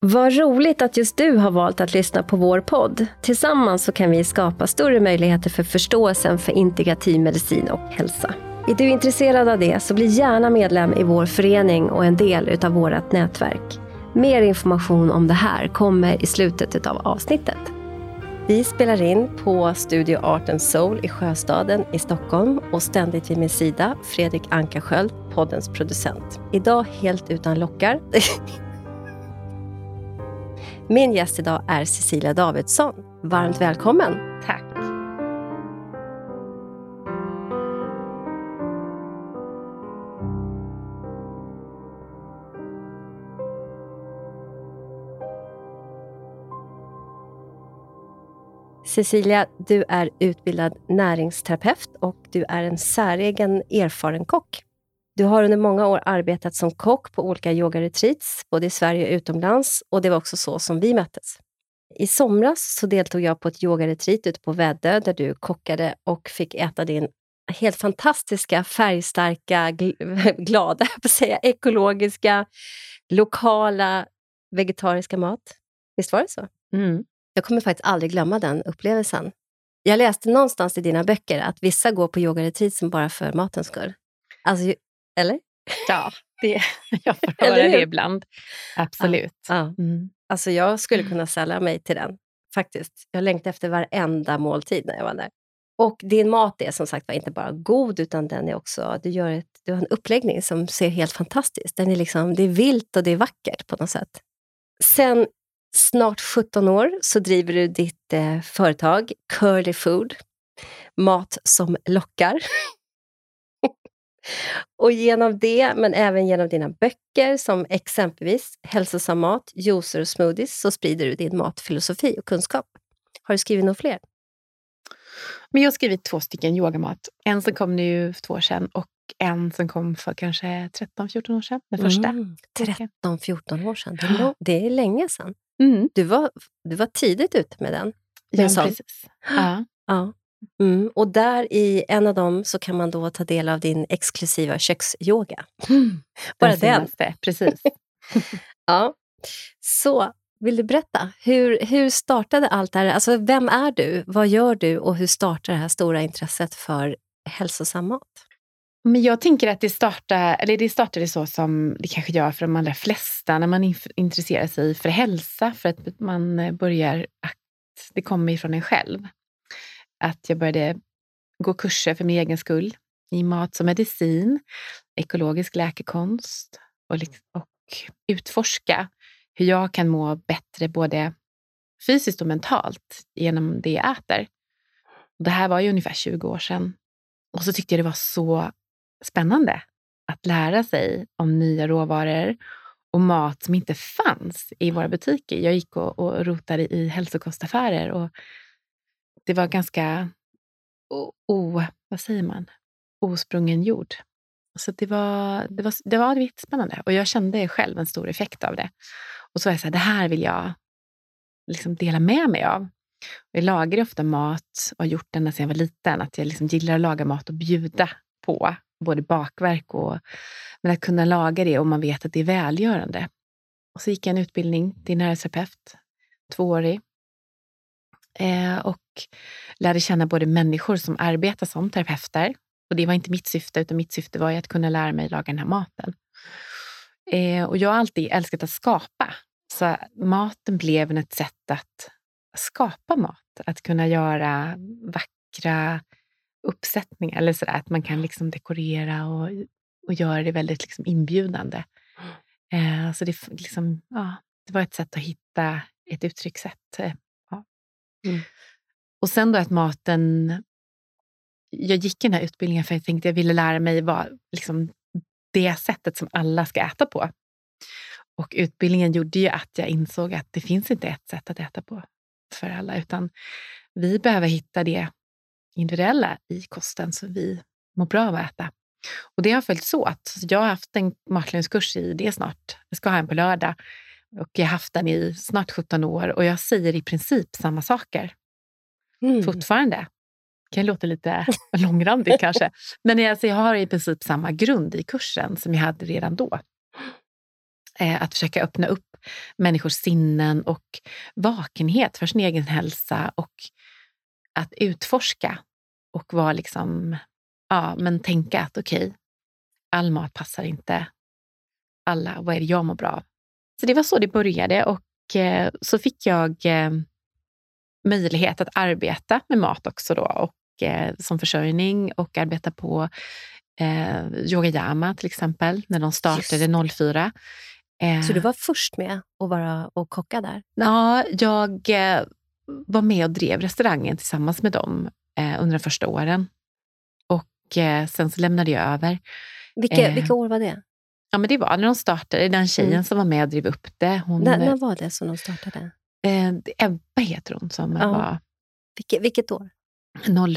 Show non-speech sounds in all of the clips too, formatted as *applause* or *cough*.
Vad roligt att just du har valt att lyssna på vår podd. Tillsammans så kan vi skapa större möjligheter för förståelsen för integrativ medicin och hälsa. Är du intresserad av det så bli gärna medlem i vår förening och en del utav vårt nätverk. Mer information om det här kommer i slutet av avsnittet. Vi spelar in på Studio Art and Soul i Sjöstaden i Stockholm och ständigt vid min sida Fredrik Ankarsköld, poddens producent. Idag helt utan lockar. *laughs* Min gäst idag är Cecilia Davidsson. Varmt välkommen. Tack. Cecilia, du är utbildad näringsterapeut och du är en säregen erfaren kock. Du har under många år arbetat som kock på olika yogaretreats, både i Sverige och utomlands, och det var också så som vi möttes. I somras så deltog jag på ett yogaretreat ute på Väddö, där du kockade och fick äta din helt fantastiska, färgstarka, gl *laughs* glada, *laughs* jag säga, ekologiska, lokala, vegetariska mat. Visst var det så? Mm. Jag kommer faktiskt aldrig glömma den upplevelsen. Jag läste någonstans i dina böcker att vissa går på yogaretreatsen bara för matens skull. Alltså, eller? Ja, det, *laughs* jag får höra det ibland. Absolut. Ja, ja. Mm. Alltså jag skulle kunna sälla mig till den, faktiskt. Jag längtar efter varenda måltid när jag var där. Och din mat är som sagt var inte bara god, utan den är också, du, gör ett, du har en uppläggning som ser helt fantastisk den är liksom, Det är vilt och det är vackert på något sätt. Sen snart 17 år så driver du ditt eh, företag Curly Food. Mat som lockar. *laughs* Och genom det, men även genom dina böcker som exempelvis Hälsosam mat, juicer och smoothies, så sprider du din matfilosofi och kunskap. Har du skrivit några fler? Men jag har skrivit två stycken yogamat. En som kom nu för två år sedan och en som kom för kanske 13-14 år sedan. Den första. Mm, 13-14 år sedan. Det är länge sedan. Mm. Du, var, du var tidigt ute med den. Ja, precis. Ja. ja. Mm. Och där i en av dem så kan man då ta del av din exklusiva köksyoga. Mm. Bara den. Senaste, precis. *laughs* *laughs* ja. Så, vill du berätta? Hur, hur startade allt det här? Alltså, vem är du? Vad gör du? Och hur startar det här stora intresset för hälsosam mat? Men jag tänker att det startade, eller det startade så som det kanske gör för de allra flesta när man intresserar sig för hälsa, för att man börjar att det kommer ifrån en själv att jag började gå kurser för min egen skull i mat som medicin, ekologisk läkekonst och, liksom, och utforska hur jag kan må bättre både fysiskt och mentalt genom det jag äter. Det här var ju ungefär 20 år sedan. Och så tyckte jag det var så spännande att lära sig om nya råvaror och mat som inte fanns i våra butiker. Jag gick och, och rotade i hälsokostaffärer och det var ganska o, o, vad säger man? osprungen jord. Så det var, det var, det var jättespännande och jag kände själv en stor effekt av det. Och så var jag så här, det här vill jag liksom dela med mig av. Jag lagar ofta mat och har gjort det sedan jag var liten. Att jag liksom gillar att laga mat och bjuda på både bakverk och men att kunna laga det och man vet att det är välgörande. Och så gick jag en utbildning till näringsterapeut, tvåårig. Eh, och lärde känna både människor som arbetar som terapeuter. Och det var inte mitt syfte, utan mitt syfte var att kunna lära mig laga den här maten. Eh, och jag har alltid älskat att skapa. Så maten blev ett sätt att skapa mat. Att kunna göra vackra uppsättningar. Eller sådär, att man kan liksom dekorera och, och göra det väldigt liksom inbjudande. Eh, så det, liksom, ja, det var ett sätt att hitta ett uttryckssätt. Mm. Och sen då att maten... Jag gick den här utbildningen för att jag tänkte jag ville lära mig vad, liksom, det sättet som alla ska äta på. Och utbildningen gjorde ju att jag insåg att det finns inte ett sätt att äta på för alla, utan vi behöver hitta det individuella i kosten som vi mår bra av att äta. Och det har följts åt. Jag har haft en matlagningskurs i det snart. Jag ska ha en på lördag. Och jag har haft den i snart 17 år och jag säger i princip samma saker mm. fortfarande. Det kan låta lite *laughs* långrandigt kanske. Men alltså, jag har i princip samma grund i kursen som jag hade redan då. Eh, att försöka öppna upp människors sinnen och vakenhet för sin egen hälsa och att utforska och vara liksom, ja, men tänka att okej, okay, all mat passar inte alla. Vad är det jag mår bra av? Så det var så det började och eh, så fick jag eh, möjlighet att arbeta med mat också då och eh, som försörjning och arbeta på eh, Yogayama till exempel, när de startade 04. Eh, så du var först med att vara och kocka där? Ja, jag eh, var med och drev restaurangen tillsammans med dem eh, under de första åren. Och sen så lämnade jag över. Vilka, vilka år var det? Ja, men det var när de startade. Den tjejen mm. som var med och drev upp det. Hon, när, när var det som de startade? Ebba heter hon som ja. var... Vilket, vilket år?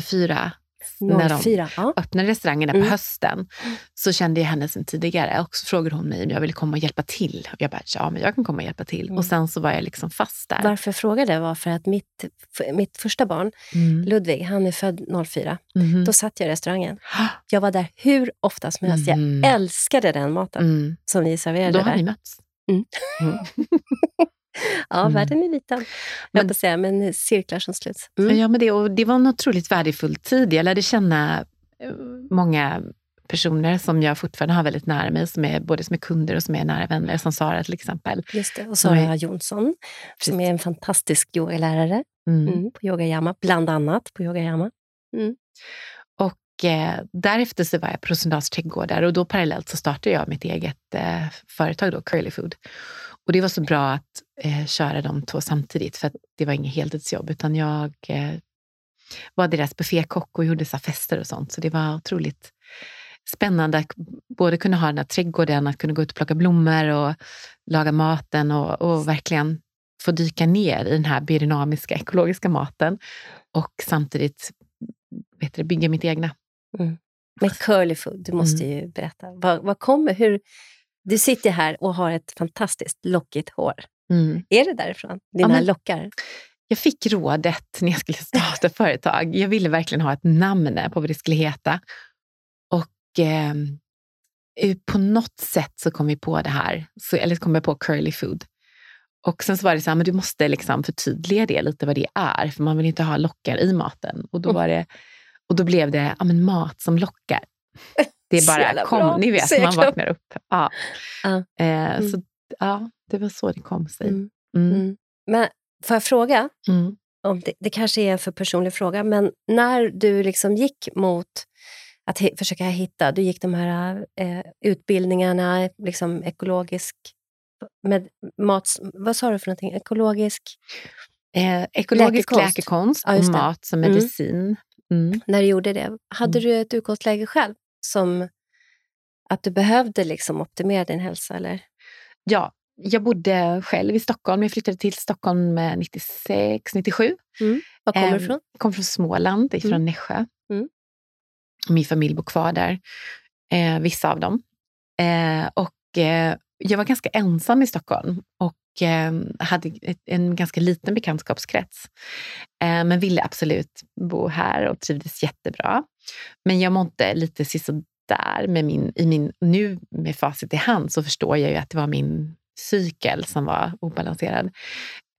04 när de ja. öppnade restaurangerna mm. på hösten, så kände jag henne sen tidigare. Och så frågade hon mig om jag ville komma och hjälpa till. Och jag bara, ja men jag kan komma och hjälpa till. Mm. Och sen så var jag liksom fast där. Varför jag frågade var för att mitt, mitt första barn, mm. Ludvig, han är född 04. Mm. Då satt jag i restaurangen. *gasps* Jag var där hur ofta som helst. Jag mm. älskade den maten mm. som ni serverade Då där. Då har ni mötts. *laughs* *laughs* Ja, mm. världen är liten. Men, jag säga, men cirklar som sluts. Mm. Ja, men det, och det var en otroligt värdefull tid. Jag lärde känna eh, många personer som jag fortfarande har väldigt nära mig, som är, både som är kunder och som är nära vänner, som Sara till exempel. Just det, och Sara är, Jonsson, som är en fantastisk yogalärare mm. mm, på Yogayama, bland annat på Yogayama. Mm. Och eh, därefter så var jag på Rosendals trädgårdar och då parallellt så startade jag mitt eget eh, företag, då, Curly Food. Och det var så bra att eh, köra de två samtidigt, för det var inget heltidsjobb, utan jag eh, var deras buffékock och gjorde så fester och sånt. Så det var otroligt spännande att både kunna ha den här trädgården, att kunna gå ut och plocka blommor och laga maten och, och verkligen få dyka ner i den här biodynamiska ekologiska maten och samtidigt vet du, bygga mitt egna. Mm. Med curly food, du måste mm. ju berätta. Vad, vad kommer, hur, du sitter här och har ett fantastiskt lockigt hår. Mm. Är det därifrån? Dina ja, lockar? Jag fick rådet när jag skulle starta företag. Jag ville verkligen ha ett namn på vad det skulle heta. Och eh, på något sätt så kom vi på det här. Så, eller kom jag på curly food. Och sen så var det så här, men du måste liksom förtydliga det lite vad det är, för man vill inte ha lockar i maten. Och då, var det, och då blev det ja, men mat som lockar. Det är bara kom, bra. ni vet, Säkert. man vaknar upp. Ja. Uh. Eh, mm. så, ja, det var så det kom sig. Mm. Mm. mm. Men får jag fråga? Mm. Om det, det, kanske är en för personlig fråga, men när du liksom gick mot att he, försöka hitta, du gick de här eh, utbildningarna, liksom ekologisk med mat, vad sa du för någonting? Ekologisk? Eh, ekologisk läkekonst, läkekonst ja, och mat som mm. medicin. Mm. När du gjorde det, hade mm. du ett utgångsläge själv? Som att du behövde liksom optimera din hälsa? Eller? Ja, jag bodde själv i Stockholm. Jag flyttade till Stockholm 96, 97. Mm. Var kommer du ifrån? Jag kom från Småland, ifrån mm. Nässjö. Mm. Min familj bor kvar där, eh, vissa av dem. Eh, och eh, jag var ganska ensam i Stockholm och eh, hade en ganska liten bekantskapskrets. Eh, men ville absolut bo här och trivdes jättebra. Men jag mådde lite sisådär. med min, i min, nu med facit i hand så förstår jag ju att det var min cykel som var obalanserad.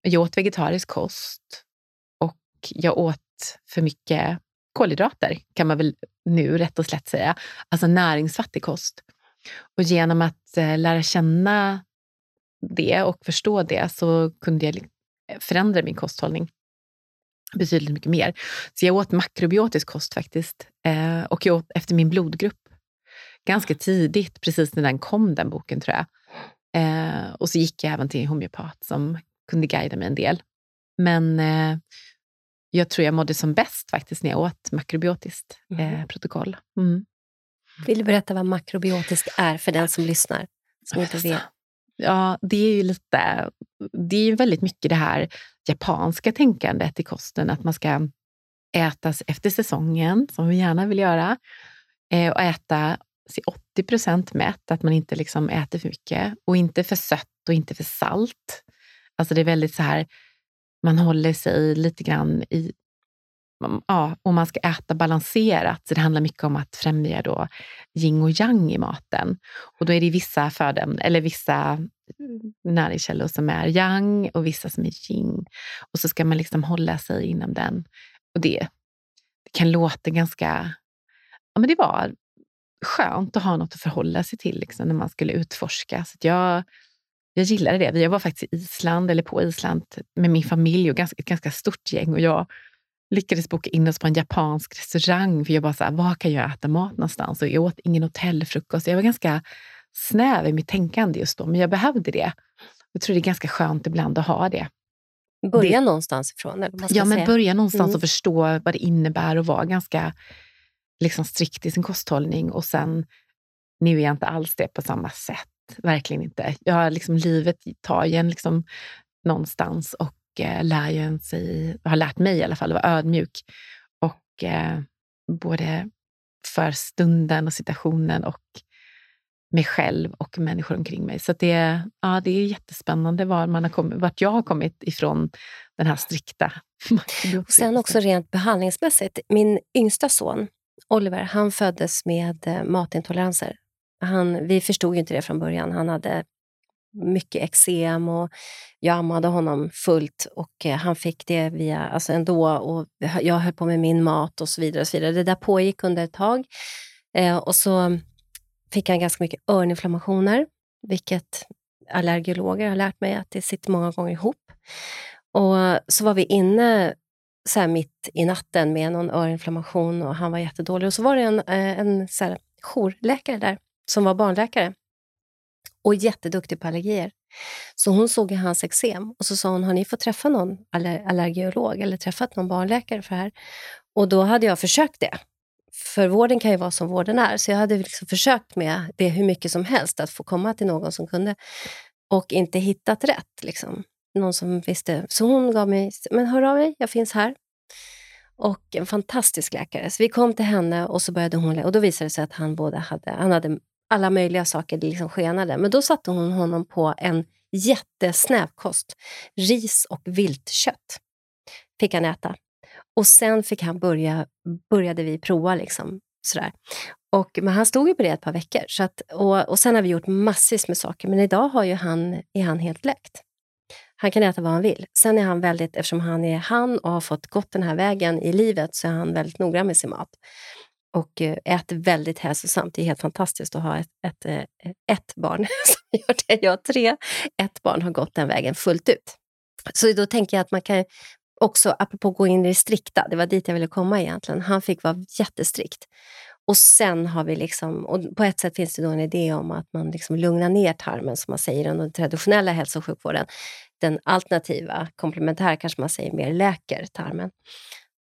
Jag åt vegetarisk kost och jag åt för mycket kolhydrater, kan man väl nu rätt och slätt säga. Alltså näringsfattig kost. Och genom att eh, lära känna det och förstå det så kunde jag förändra min kosthållning betydligt mycket mer. Så jag åt makrobiotisk kost faktiskt. Eh, och jag åt efter min blodgrupp ganska tidigt, precis när den kom, den boken tror jag. Eh, och så gick jag även till en homeopat som kunde guida mig en del. Men eh, jag tror jag mådde som bäst faktiskt när jag åt makrobiotiskt eh, mm. protokoll. Mm. Vill du berätta vad makrobiotiskt är för den som lyssnar, som inte vet? Ja, det är ju lite, det är ju väldigt mycket det här japanska tänkandet i kosten, att man ska äta efter säsongen, som vi gärna vill göra, eh, och äta 80 procent mätt, att man inte liksom äter för mycket och inte för sött och inte för salt. Alltså det är väldigt så här, man håller sig lite grann i Mm. ja, och man ska äta balanserat. Så det handlar mycket om att främja då yin och yang i maten. Och då är det vissa föden, eller vissa mm, näringskällor som är yang och vissa som är yin. Och så ska man liksom hålla sig inom den. Och det, det kan låta ganska... Ja, men det var skönt att ha något att förhålla sig till liksom, när man skulle utforska. Så jag, jag gillade det. Jag var faktiskt i Island, eller på Island med min familj och ganska, ett ganska stort gäng. Och jag lyckades boka in oss på en japansk restaurang. För jag bara, så här, var kan jag äta mat någonstans? Och jag åt ingen hotellfrukost. Jag var ganska snäv i mitt tänkande just då, men jag behövde det. Jag tror det är ganska skönt ibland att ha det. Börja det, någonstans ifrån? Eller ja, men börja någonstans mm. och förstå vad det innebär att vara ganska liksom, strikt i sin kosthållning. Och sen, nu är jag inte alls det på samma sätt. Verkligen inte. Jag, liksom, livet tar ju en liksom, någonstans och eh, lär ju en sig, har lärt mig i alla fall att vara ödmjuk. Och eh, både för stunden och situationen och mig själv och människor omkring mig. Så det, ja, det är jättespännande var man har kommit, vart jag har kommit ifrån den här strikta *laughs* och Sen också rent behandlingsmässigt. Min yngsta son, Oliver, han föddes med eh, matintoleranser. Han, vi förstod inte det från början. Han hade mycket eksem och jag ammade honom fullt och eh, han fick det via, alltså ändå och jag höll på med min mat och så vidare. Och så vidare. Det där pågick under ett tag eh, och så fick han ganska mycket öroninflammationer, vilket allergologer har lärt mig att det sitter många gånger ihop. Och så var vi inne så här mitt i natten med någon öroninflammation och han var jättedålig. Och så var det en, eh, en så här jourläkare där som var barnläkare och jätteduktig på allergier. Så hon såg hans eksem och så sa hon, har ni fått träffa någon aller allergiolog eller träffat någon barnläkare för det här? Och då hade jag försökt det. För vården kan ju vara som vården är, så jag hade liksom försökt med det hur mycket som helst, att få komma till någon som kunde och inte hittat rätt. Liksom. Någon som visste. Så hon gav mig, men hör av dig, jag finns här. Och en fantastisk läkare. Så vi kom till henne och så började hon och då visade det sig att han både hade, han hade alla möjliga saker, liksom skenade. Men då satte hon honom på en jättesnäv kost. Ris och viltkött fick han äta. Och sen fick han börja, började vi prova. Liksom, sådär. Och, men han stod ju på det ett par veckor. Så att, och, och sen har vi gjort massvis med saker, men idag har ju han, är han helt läkt. Han kan äta vad han vill. Sen är han väldigt, eftersom han är han och har fått gått den här vägen i livet, så är han väldigt noggrann med sin mat. Och eh, äter väldigt hälsosamt. Det är helt fantastiskt att ha ett, ett, ett, ett barn *laughs* som gör det. Jag har tre. Ett barn har gått den vägen fullt ut. Så då tänker jag att man kan också, apropå gå in i det strikta, det var dit jag ville komma egentligen. Han fick vara jättestrikt. Och sen har vi liksom, och på ett sätt finns det då en idé om att man liksom lugnar ner tarmen, som man säger i den traditionella hälso och sjukvården. Den alternativa, komplementära kanske man säger mer, läker tarmen.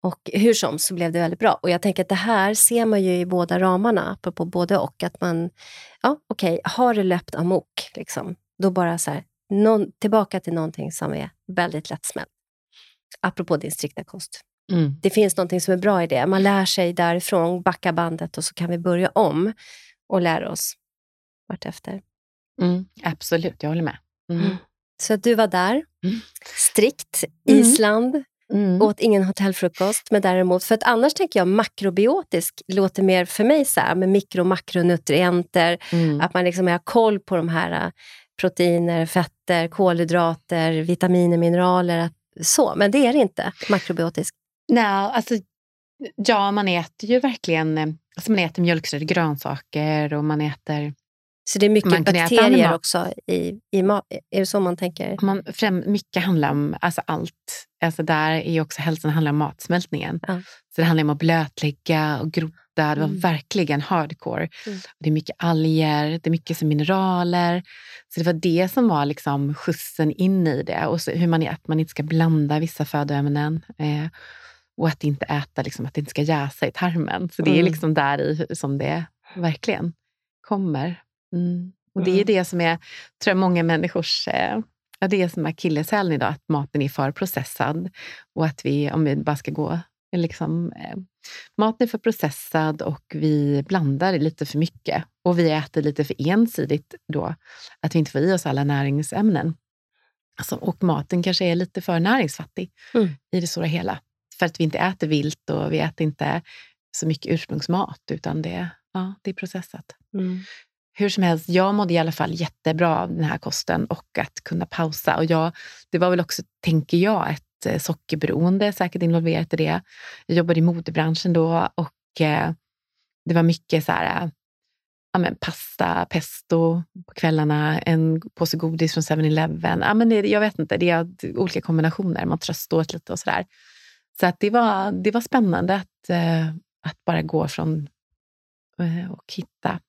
Och hur som så blev det väldigt bra. Och jag tänker att det här ser man ju i båda ramarna, apropå både och. Att man, ja okej, okay, har det löpt amok, liksom, då bara så här, någon, tillbaka till någonting som är väldigt lättsmält apropå din strikta kost. Mm. Det finns något som är bra i det. Man lär sig därifrån, backa bandet och så kan vi börja om och lära oss vartefter. Mm, absolut, jag håller med. Mm. mm. Så du var där, mm. strikt, mm. Island, Mm. Åt ingen hotellfrukost, men däremot, för att annars tänker jag makrobiotisk låter mer för mig så här, med mikro och makronutrienter, mm. att man liksom har koll på de här äh, proteiner, fetter, kolhydrater, vitaminer, mineraler, så, men det är det inte, makrobiotiskt. Nej, alltså ja, man äter ju verkligen alltså man äter mjölksyra, grönsaker och man äter så det är mycket bakterier också i, i? Är det så man tänker? Man, främ, mycket handlar om alltså allt. Alltså där är också hälsan handlar om matsmältningen. Ja. Så det handlar om att blötlägga och grotta. Det var mm. verkligen hardcore. Mm. Det är mycket alger, det är mycket som mineraler. Så det var det som var liksom skjutsen in i det. Och hur man, att man inte ska blanda vissa födoämnen. Eh, och att inte äta, liksom, att det inte ska jäsa i tarmen. Så det är mm. liksom där i som det verkligen kommer. Mm. Och det är mm. det som är, tror jag, många människors eh, ja, det som är akilleshälen idag, att maten är för processad. Och att vi, om vi bara ska gå liksom, eh, maten är för processad och vi blandar lite för mycket. Och vi äter lite för ensidigt då, att vi inte får i oss alla näringsämnen. Alltså, och maten kanske är lite för näringsfattig mm. i det stora hela. För att vi inte äter vilt och vi äter inte så mycket ursprungsmat, utan det, ja, det är processat. Mm hur som helst, jag mådde i alla fall jättebra av den här kosten och att kunna pausa. Och jag, det var väl också, tänker jag, ett eh, sockerberoende säkert involverat i det. Jag jobbade i modebranschen då och eh, det var mycket så här, eh, ja, men pasta, pesto på kvällarna, en påse godis från 7-Eleven. Ja, men jag vet inte, det är olika kombinationer. Man tröstar åt lite och sådär. Så att det, var, det var spännande att, eh, att bara gå från eh, och hitta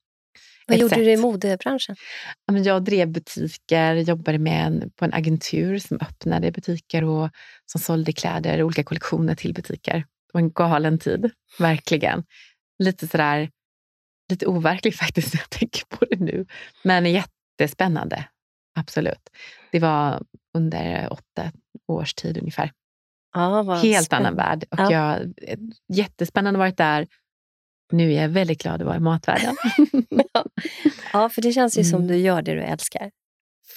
vad gjorde sätt. du i modebranschen? Jag drev butiker, jobbade med en, på en agentur som öppnade butiker och som sålde kläder, olika kollektioner till butiker. Det var en galen tid, verkligen. Lite sådär lite overklig *laughs* faktiskt när jag tänker på det nu. Men jättespännande, absolut. Det var under åtta års tid ungefär. Ja, Helt spännande. annan värld. Och ja. jag, jättespännande varit där. Nu är jag väldigt glad att vara i matvärlden. *laughs* ja, för det känns ju mm. som du gör det du älskar.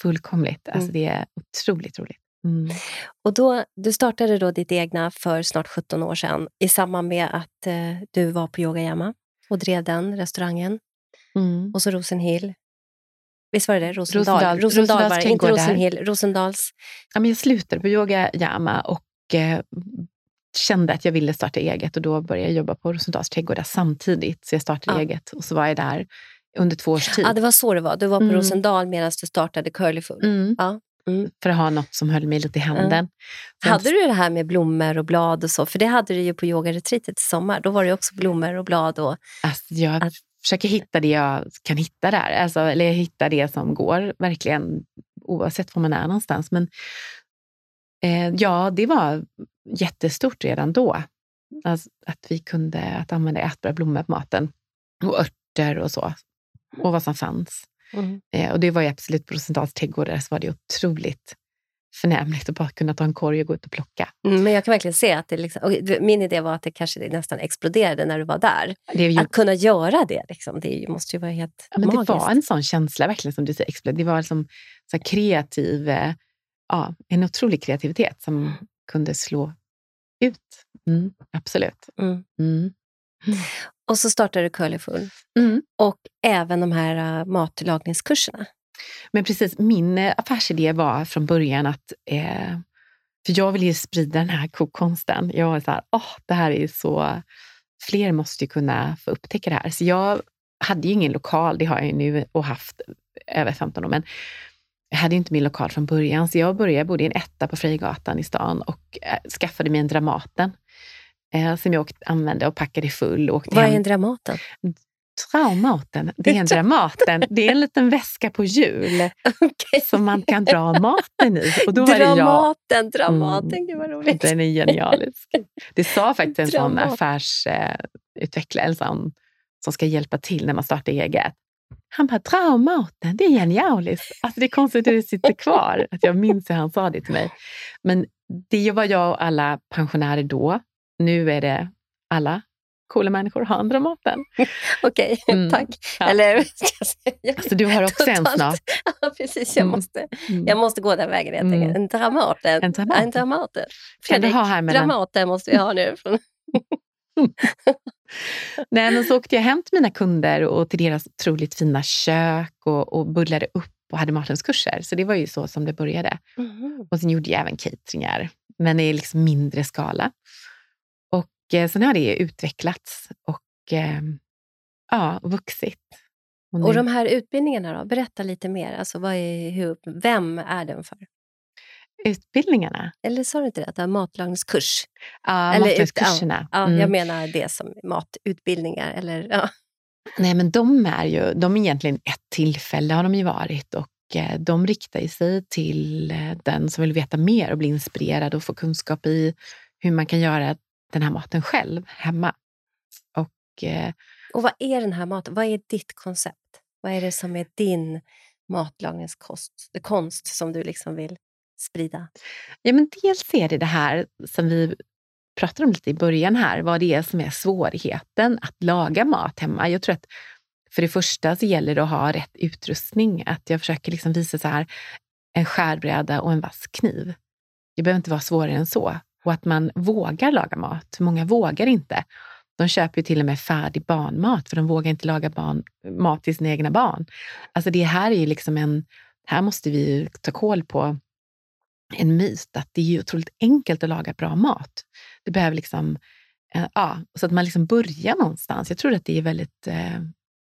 Fullkomligt. Alltså, mm. Det är otroligt roligt. Mm. Och då, du startade då ditt egna för snart 17 år sedan i samband med att eh, du var på Yoga Yama och drev den restaurangen. Mm. Och så Rosenhill. Visst var det det? Rosendal. Rosendal, Rosendal, Rosendal var inte Rosenhill. Rosendals. Ja, men jag slutade på Yoga Yama och eh, kände att jag ville starta eget och då började jag jobba på Rosendals trädgårdar samtidigt. Så jag startade ja. eget och så var jag där under två års tid. Ja, det var så det var. Du var på mm. Rosendal medan du startade Curlyfood. Mm. Ja. Mm. För att ha något som höll mig lite i handen. Mm. Hade du det här med blommor och blad och så? För det hade du ju på yogaretreatet i sommar. Då var det också blommor och blad. Och, alltså, jag att... försöker hitta det jag kan hitta där. Alltså, eller hitta det som går, verkligen, oavsett var man är någonstans. Men eh, ja, det var jättestort redan då. Alltså, att vi kunde att använda ätbara blommor på maten. Och örter och så. Och vad som fanns. Mm. Eh, och det var ju absolut på Rosendals trädgårdar så var det otroligt förnämligt att bara kunna ta en korg och gå ut och plocka. Mm, men jag kan verkligen se att det liksom, min idé var att det kanske nästan exploderade när du var där. Ju, att kunna göra det, liksom, det måste ju vara helt ja, men magiskt. Det var en sån känsla verkligen som du säger, det var liksom så kreativ, eh, ja, en otrolig kreativitet som kunde slå ut. Mm, absolut. Mm. mm. Och så startade du Curlyfull. Mm. Och även de här uh, matlagningskurserna. Men precis, min uh, affärsidé var från början att eh, för jag vill ju sprida den här kokkonsten. Jag är så här, oh, det här är så... Fler måste ju kunna få upptäcka det här. Så jag hade ju ingen lokal, det har jag ju nu och haft över 15 år, men jag hade inte min lokal från början. Så jag började, jag bodde i en etta på Frigatan i stan och äh, skaffade mig en Dramaten eh, som jag åkt, använde och packade full. Och Vad är en Dramaten? Traumaten, det är en *laughs* Dramaten. Det är en liten väska på hjul okay. som man kan dra maten i. Och då dramaten, jag, Dramaten, mm, gud vad roligt. Den är genialisk. Det sa faktiskt en sån affärsutvecklare eh, som, som ska hjälpa till när man startar eget. Han bara, Traumaten, det är genialiskt. Alltså det är konstigt hur det sitter kvar. Att jag minns hur han sa det till mig. Men det var jag och alla pensionärer då nu är det alla coola människor har andra maten. *laughs* Okej, mm, tack. Ja. Eller, *laughs* alltså, du har också en snart. *laughs* ja, precis. Jag, mm. måste, mm. jag måste gå den vägen helt mm. En Dramaten. En Dramaten. En Dramaten. Fredrik. Dramaten måste vi ha nu. Nej, men så åkte jag hem till mina kunder och till deras otroligt fina kök och, och bullade upp och hade matlagningskurser. Så det var ju så som det började. Mm. Och sen gjorde jag även cateringar, men i liksom mindre skala. Och eh, sen har det utvecklats och eh, ja, vuxit. Och, nu... och de här utbildningarna då? Berätta lite mer. Alltså, vad är, hur, vem är den för? Utbildningarna? Eller sa du inte det? Att det är matlagningskurs? Ja, eller, matlagningskurserna. Ja, mm. Jag menar det som matutbildningar. Eller, ja. Nej, men de är ju de är egentligen ett tillfälle har de ju varit och eh, de riktar sig till eh, den som vill veta mer och bli inspirerad och få kunskap i hur man kan göra den här maten själv hemma. Och, eh, och vad är den här maten? Vad är ditt koncept? Vad är det som är din matlagningskonst konst som du liksom vill sprida? Ja, men dels är det det här som vi pratade om lite i början här, vad det är som är svårigheten att laga mat hemma. Jag tror att för det första så gäller det att ha rätt utrustning. Att jag försöker liksom visa så här, en skärbräda och en vass kniv. Det behöver inte vara svårare än så och att man vågar laga mat. Många vågar inte. De köper ju till och med färdig barnmat för de vågar inte laga barn, mat till sina egna barn. Alltså det här är ju liksom en... Här måste vi ta koll på en myt att det är otroligt enkelt att laga bra mat. Det behöver liksom... Eh, ja, så att man liksom börjar någonstans. Jag tror att det är väldigt eh,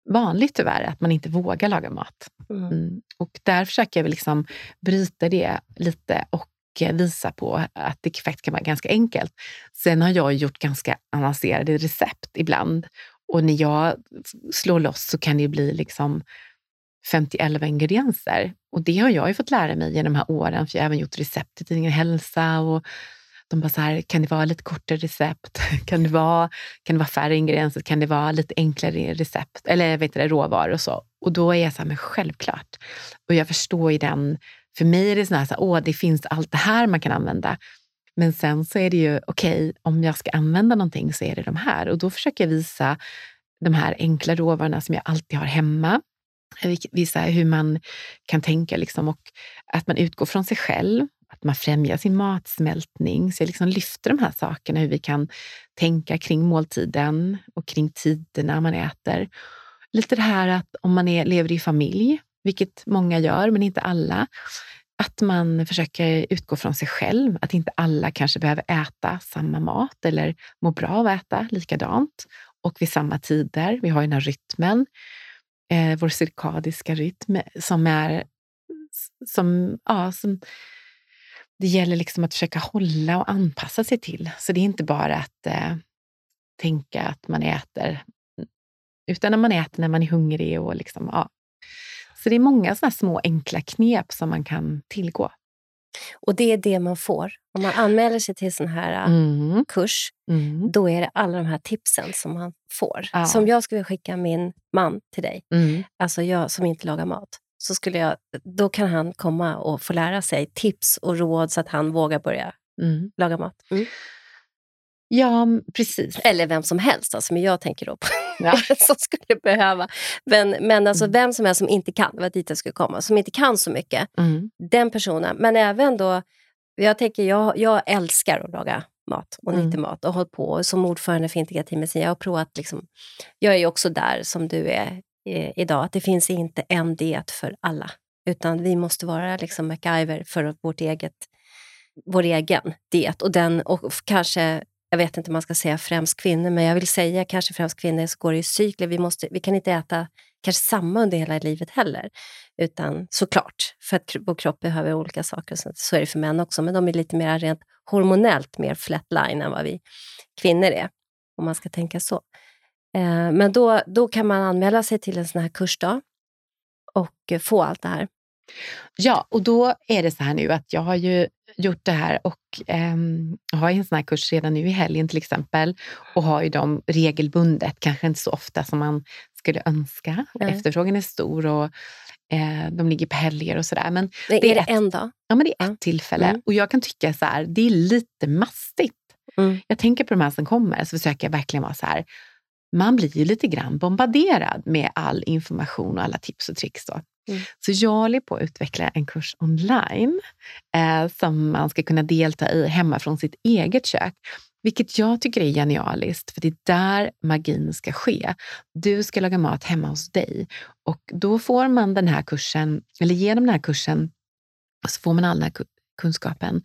vanligt tyvärr, att man inte vågar laga mat. Mm. Mm. Och där försöker jag liksom bryta det lite och eh, visa på att det faktiskt kan vara ganska enkelt. Sen har jag gjort ganska avancerade recept ibland. Och när jag slår loss så kan det bli liksom 50 ingredienser. Och det har jag ju fått lära mig genom de här åren, för jag har även gjort recept i tidningen Hälsa och de bara så här, kan det vara lite kortare recept? *laughs* Kan det vara, kan det vara färre ingredienser? Kan det vara lite enklare recept? Eller vet du, råvaror och så. Och då är jag så här, men självklart. Och jag förstår ju den, för mig är det så här, så här åh, det finns allt det här man kan använda. Men sen så är det ju, okej, okay, om jag ska använda någonting så är det de här. Och då försöker jag visa de här enkla råvarorna som jag alltid har hemma. Eh, visa hur man kan tänka liksom och att man utgår från sig själv att man främjar sin matsmältning. Så jag liksom lyfter de här sakerna, hur vi kan tänka kring måltiden och kring tiderna man äter. Lite det här att om man är, lever i familj, vilket många gör, men inte alla, att man försöker utgå från sig själv, att inte alla kanske behöver äta samma mat eller må bra av att äta likadant och vid samma tider. Vi har ju den här rytmen, eh, vår cirkadiska rytm som är som, ja, som det gäller liksom att försöka hålla och anpassa sig till. Så det är inte bara att eh, tänka att man äter, utan när man äter när man är hungrig. och liksom, ja. Så det är många såna små enkla knep som man kan tillgå. Och det är det man får. Om man anmäler sig till sån här äh, mm. kurs, mm. då är det alla de här tipsen som man får. Ja. Som jag skulle skicka min man till dig, mm. alltså jag som inte lagar mat så skulle jag, då kan han komma och få lära sig tips och råd så att han vågar börja mm. laga mat. Ja, precis. Eller vem som helst, alltså, men jag tänker då på ja. *laughs* som skulle behöva. Men, men alltså mm. vem som helst som inte kan, det var dit jag skulle komma, som inte kan så mycket, mm. den personen. Men även då, jag tänker, jag, jag älskar att laga mat och mm. mat och hållit på som ordförande för integrativ medicin. Jag har provat, liksom, jag är ju också där som du är eh, idag, att det finns inte en diet för alla. Utan vi måste vara liksom MacGyver för vårt eget, vår egen diet. Och, den, och kanske, jag vet inte om man ska säga främst kvinnor, men jag vill säga kanske främst kvinnor så går det i cykler. Vi, måste, vi kan inte äta kanske samma under hela livet heller. Utan såklart, för att vår kropp behöver olika saker. Så, så är det för män också, men de är lite mer rent hormonellt mer flatline än vad vi kvinnor är. Om man ska tänka så. Eh, men då, då kan man anmäla sig till en sån här kursdag och eh, få allt det här. Ja, och då är det så här nu att jag har ju gjort det här och eh, har en sån här kurs redan nu i helgen till exempel och har ju dem regelbundet, kanske inte så ofta som man skulle önska. Mm. Efterfrågan är stor och eh, de ligger på helger och sådär. Men det, det är, är ett, en dag? Ja, men det är ett mm. tillfälle. Och jag kan tycka så här, det är lite mastigt. Mm. Jag tänker på de här som kommer, så försöker jag verkligen vara så här, man blir ju lite grann bombarderad med all information och alla tips och tricks. Då. Mm. Så jag håller på att utveckla en kurs online eh, som man ska kunna delta i hemma från sitt eget kök. Vilket jag tycker är genialiskt, för det är där magin ska ske. Du ska laga mat hemma hos dig och då får man den här kursen, eller genom den här kursen, så får man all den här kunskapen.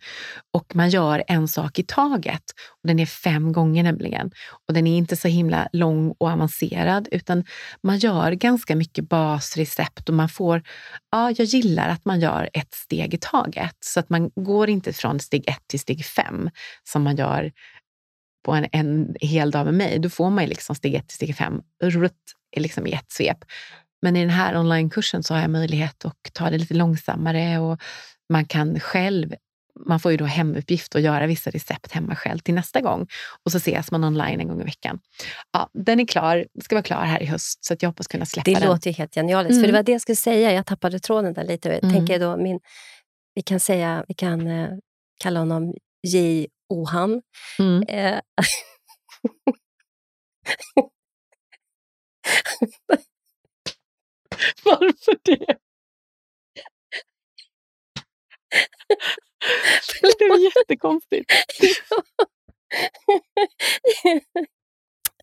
Och man gör en sak i taget. Och den är fem gånger nämligen. Och den är inte så himla lång och avancerad, utan man gör ganska mycket basrecept och man får, ja, jag gillar att man gör ett steg i taget. Så att man går inte från steg ett till steg fem som man gör på en, en hel dag med mig. Då får man liksom steg ett till steg fem rutt, liksom i ett svep. Men i den här onlinekursen så har jag möjlighet att ta det lite långsammare och man kan själv man får ju då hemuppgift och göra vissa recept hemma själv till nästa gång. Och så ses man online en gång i veckan. Ja, den är klar, ska vara klar här i höst, så jag hoppas kunna släppa det den. Det låter ju helt genialiskt, mm. för det var det jag skulle säga. Jag tappade tråden där lite. Mm. tänker då min, vi kan säga, vi kan eh, kalla honom J. Ohan. Mm. Eh, *laughs* *laughs* *laughs* Varför det? det är jättekonstigt. *laughs*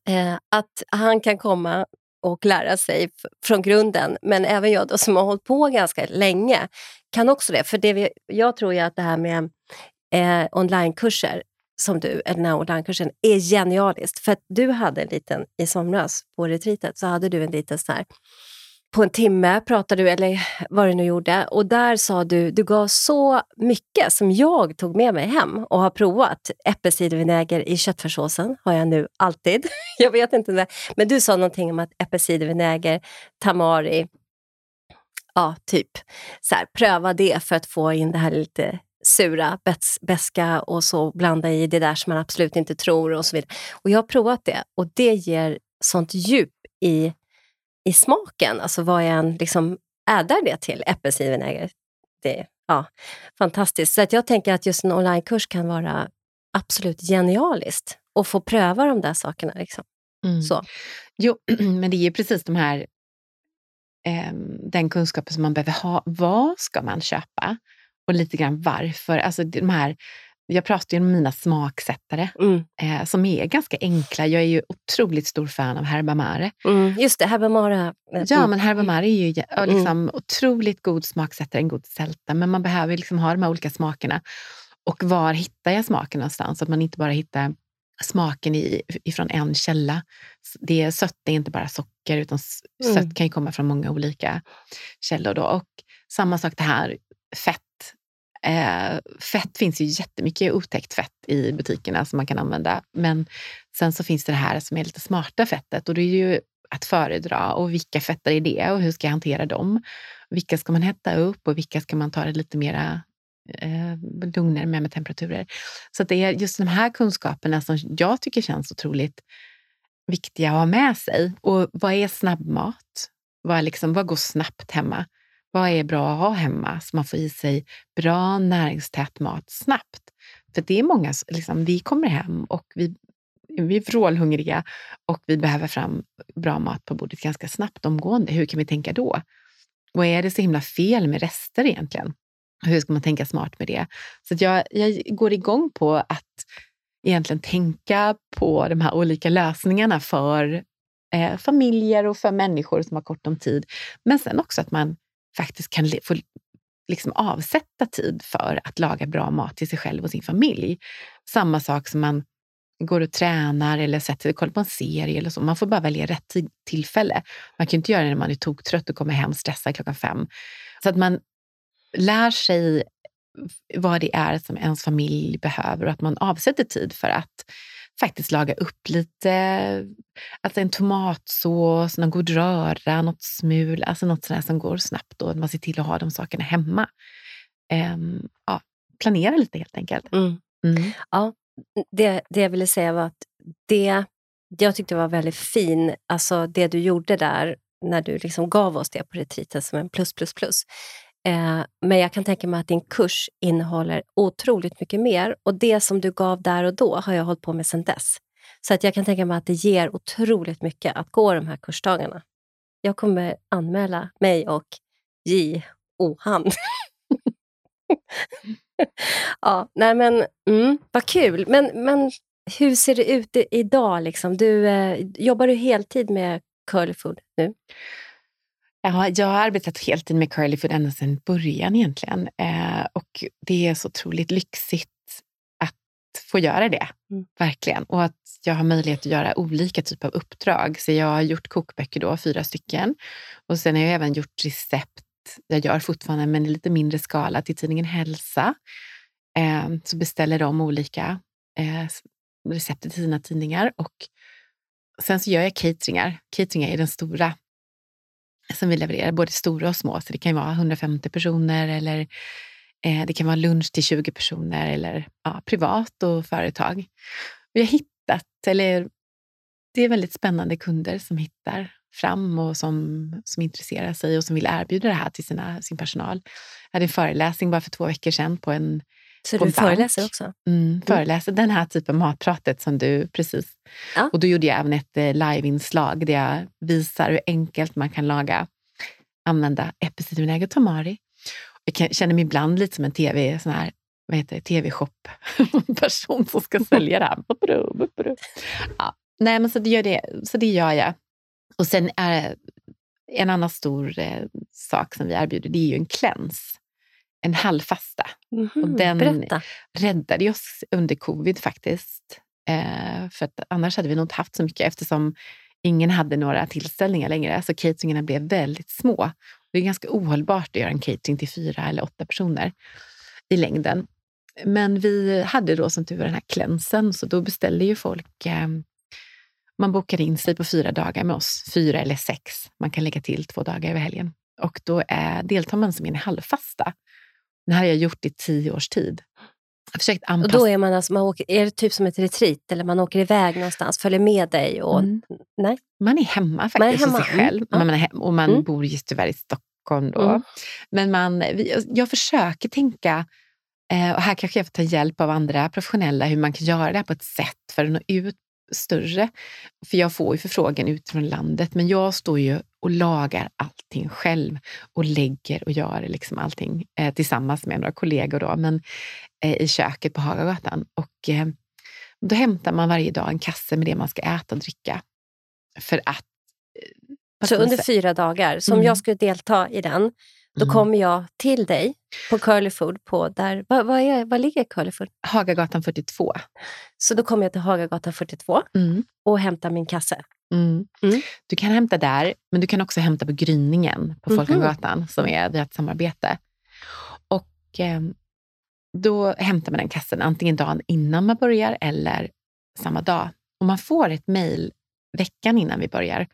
eh, att han kan komma och lära sig från grunden. Men även jag då, som har hållit på ganska länge kan också det. För det vi, jag tror ju att det här med eh, onlinekurser som du, den här onlinekursen, är genialiskt. För att du hade en liten, i somras på retreatet, så hade du en liten sån här på en timme pratade du, eller vad du nu gjorde. Och där sa du, du gav så mycket som jag tog med mig hem och har provat. Äppelcidervinäger i köttfärssåsen har jag nu alltid. *laughs* jag vet inte, det. men du sa någonting om att äppelcidervinäger, tamari, ja, typ så här, pröva det för att få in det här lite sura, beska och så blanda i det där som man absolut inte tror och så vidare. Och jag har provat det och det ger sånt djup i i smaken. Alltså vad jag än liksom ädar det till, äppelcidervinäger. Det ja, fantastiskt. Så att jag tänker att just en onlinekurs kan vara absolut genialiskt att få pröva de där sakerna. Liksom. Mm. Så. Jo, *clears throat* men det är ju precis de här, eh, den kunskapen som man behöver ha. Vad ska man köpa? Och lite grann varför. Alltså de här jag pratar ju om mina smaksättare mm. eh, som är ganska enkla. Jag är ju otroligt stor fan av herbamare. Mm, just det, herbamare. Ja, mm. men herbamare är ju mm. liksom otroligt god smaksättare, en god sälta. Men man behöver liksom ha de här olika smakerna. Och var hittar jag smaken någonstans? Så att man inte bara hittar smaken i, ifrån en källa. Det är, sött är inte bara socker, utan mm. sött kan ju komma från många olika källor. Då. Och samma sak det här, fett Eh, fett finns ju jättemycket otäckt fett i butikerna som man kan använda. Men sen så finns det det här som är lite smarta fettet och det är ju att föredra. Och vilka fetter är det och hur ska jag hantera dem? Vilka ska man hetta upp och vilka ska man ta det lite mera eh, lugnare med med temperaturer? Så det är just de här kunskaperna som jag tycker känns otroligt viktiga att ha med sig. Och vad är snabbmat? Vad, liksom, vad går snabbt hemma? Vad är bra att ha hemma så man får i sig bra näringstät mat snabbt? För det är många, liksom, vi kommer hem och vi, vi är vrålhungriga och vi behöver fram bra mat på bordet ganska snabbt omgående. Hur kan vi tänka då? Och är det så himla fel med rester egentligen? Hur ska man tänka smart med det? Så jag, jag går igång på att egentligen tänka på de här olika lösningarna för eh, familjer och för människor som har kort om tid. Men sen också att man faktiskt kan få liksom avsätta tid för att laga bra mat till sig själv och sin familj. Samma sak som man går och tränar eller sätter kollar på en serie eller så. Man får bara välja rätt tillfälle. Man kan inte göra det när man är toktrött och kommer hem stressad klockan fem. Så att man lär sig vad det är som ens familj behöver och att man avsätter tid för att faktiskt laga upp lite, alltså en tomatsås, någon god röra, något smul, alltså något sådär som går snabbt och man ser till att ha de sakerna hemma. Um, ja, planera lite helt enkelt. Mm. Mm. Ja, det, det jag ville säga var att det jag tyckte var väldigt fin, alltså det du gjorde där när du liksom gav oss det på retreaten som en plus plus plus. Eh, men jag kan tänka mig att din kurs innehåller otroligt mycket mer och det som du gav där och då har jag hållit på med sedan dess. Så att jag kan tänka mig att det ger otroligt mycket att gå de här kursdagarna. Jag kommer anmäla mig och J. Ohan. *laughs* ja, nej men mm, vad kul. Men, men hur ser det ut idag? Liksom? Du, eh, jobbar du heltid med curlyfood nu? Ja, jag har arbetat heltid med curlyfood ända sedan början egentligen. Eh, och det är så otroligt lyxigt att få göra det, mm. verkligen. Och att jag har möjlighet att göra olika typer av uppdrag. Så jag har gjort kokböcker då, fyra stycken. Och sen har jag även gjort recept. Jag gör fortfarande, men i lite mindre skala, till tidningen Hälsa. Eh, så beställer de olika eh, recept till sina tidningar. Och sen så gör jag cateringar. Cateringar är den stora som vi levererar, både stora och små. Så det kan vara 150 personer eller eh, det kan vara lunch till 20 personer eller ja, privat och företag. Vi har hittat, eller det är väldigt spännande kunder som hittar fram och som, som intresserar sig och som vill erbjuda det här till sina, sin personal. Jag hade en föreläsning bara för två veckor sedan på en så du föreläser också? Mm, mm, föreläser den här typen av matpratet som du precis... Ja. Och då gjorde jag även ett eh, liveinslag där jag visar hur enkelt man kan laga, använda äppelcidervinäger och tamari. Jag känner mig ibland lite som en tv, sån här, vad heter tv-shop-person *laughs* som ska sälja det här. Ja, nej, men så det, gör det, så det gör jag. Och sen är en annan stor eh, sak som vi erbjuder, det är ju en cleanse. En halvfasta. Mhm, Och den- Berätta. räddade oss under covid faktiskt. Eh, för att annars hade vi nog inte haft så mycket eftersom ingen hade några tillställningar längre. Så cateringarna blev väldigt små. Det är ganska ohållbart att göra en catering till fyra eller åtta personer i längden. Men vi hade då som tur var den här klänsen, så då beställde ju folk eh, man bokar in sig på fyra dagar med oss, fyra eller sex. Man kan lägga till två dagar över helgen. Och då är, deltar man som en halvfasta. Det här har jag gjort i tio års tid. Och då är man alltså, man åker, är det typ som ett retreat eller man åker iväg någonstans, följer med dig? Och, Mm. Nej? Man är hemma faktiskt Man är hemma, sig mm, själv. ja. Man hem, och man Mm. bor just tyvärr i Stockholm då. Mm. Men man, jag försöker tänka, eh, och här kanske jag får ta hjälp av andra professionella, hur man kan göra det här på ett sätt för att nå ut större. För jag får ju förfrågan utifrån landet, men jag står ju och lagar allting själv och lägger och gör liksom allting eh, tillsammans med några kollegor då, men eh, i köket på Hagagatan. Och eh, då hämtar man varje dag en kasse med det man ska äta och dricka. För att... eh, Så under fyra dagar, som Mm. jag skulle delta i den, då Mm. kommer jag till dig på Curly Food. På där, vad, vad, är, vad ligger Curly Food? Hagagatan 42. Så då kommer jag till Hagagatan 42 Mm. och hämtar min kasse. Mm. Mm. Du kan hämta där, men du kan också hämta på Gryningen på Mhm. Folkungagatan som är ett samarbete. Och eh, då hämtar man den kassen antingen dagen innan man börjar eller samma dag. Och man får ett mejl veckan innan vi börjar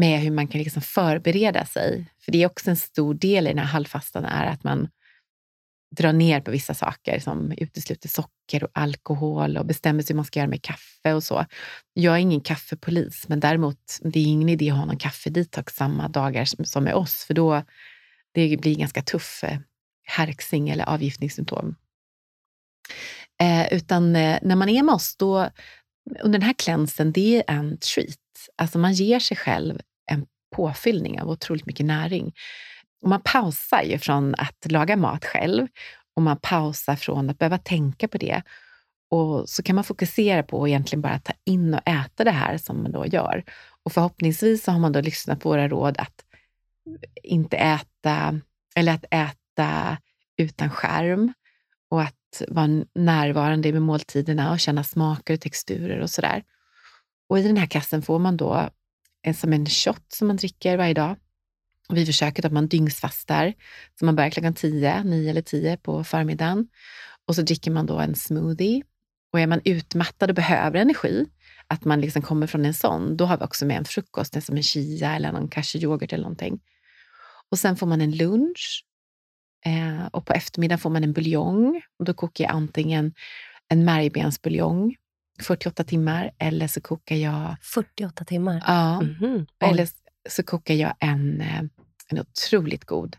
med hur man kan liksom förbereda sig. För det är också en stor del i den här halvfastan är att man drar ner på vissa saker som utesluter socker och alkohol och bestämmer sig hur man ska göra med kaffe och så. Jag är ingen kaffepolis, men däremot det är ingen idé att ha någon kaffedetox samma dagar som, med oss, för då det blir ganska tuff eh, härksing eller avgiftningssymptom. Eh, utan eh, när man är med oss, då, under den här klänsen, det är en treat. Alltså man ger sig själv en påfyllning av otroligt mycket näring. Och man pausar ju från att laga mat själv och man pausar från att behöva tänka på det. Och så kan man fokusera på att egentligen bara ta in och äta det här som man då gör. Och förhoppningsvis så har man då lyssnat på våra råd att inte äta, eller att äta utan skärm och att vara närvarande med måltiderna och känna smaker och texturer och sådär. Och i den här kassen får man då Eh, som en shot som man dricker varje dag. Och vi försöker att man dygnsfastar, så man börjar klockan 10, 9 eller 10 på förmiddagen. Och så dricker man då en smoothie. Och är man utmattad och behöver energi, att man liksom kommer från en sån, då har vi också med en frukost, som en chia eller någon casheyoghurt eller någonting. Och sen får man en lunch. Eh, och på eftermiddagen får man en buljong. Och då kokar jag antingen en märgbensbuljong 48 timmar eller så kokar jag, 48 timmar. ja, Mhm. Oj. eller så kokar jag en, eh, en otroligt god.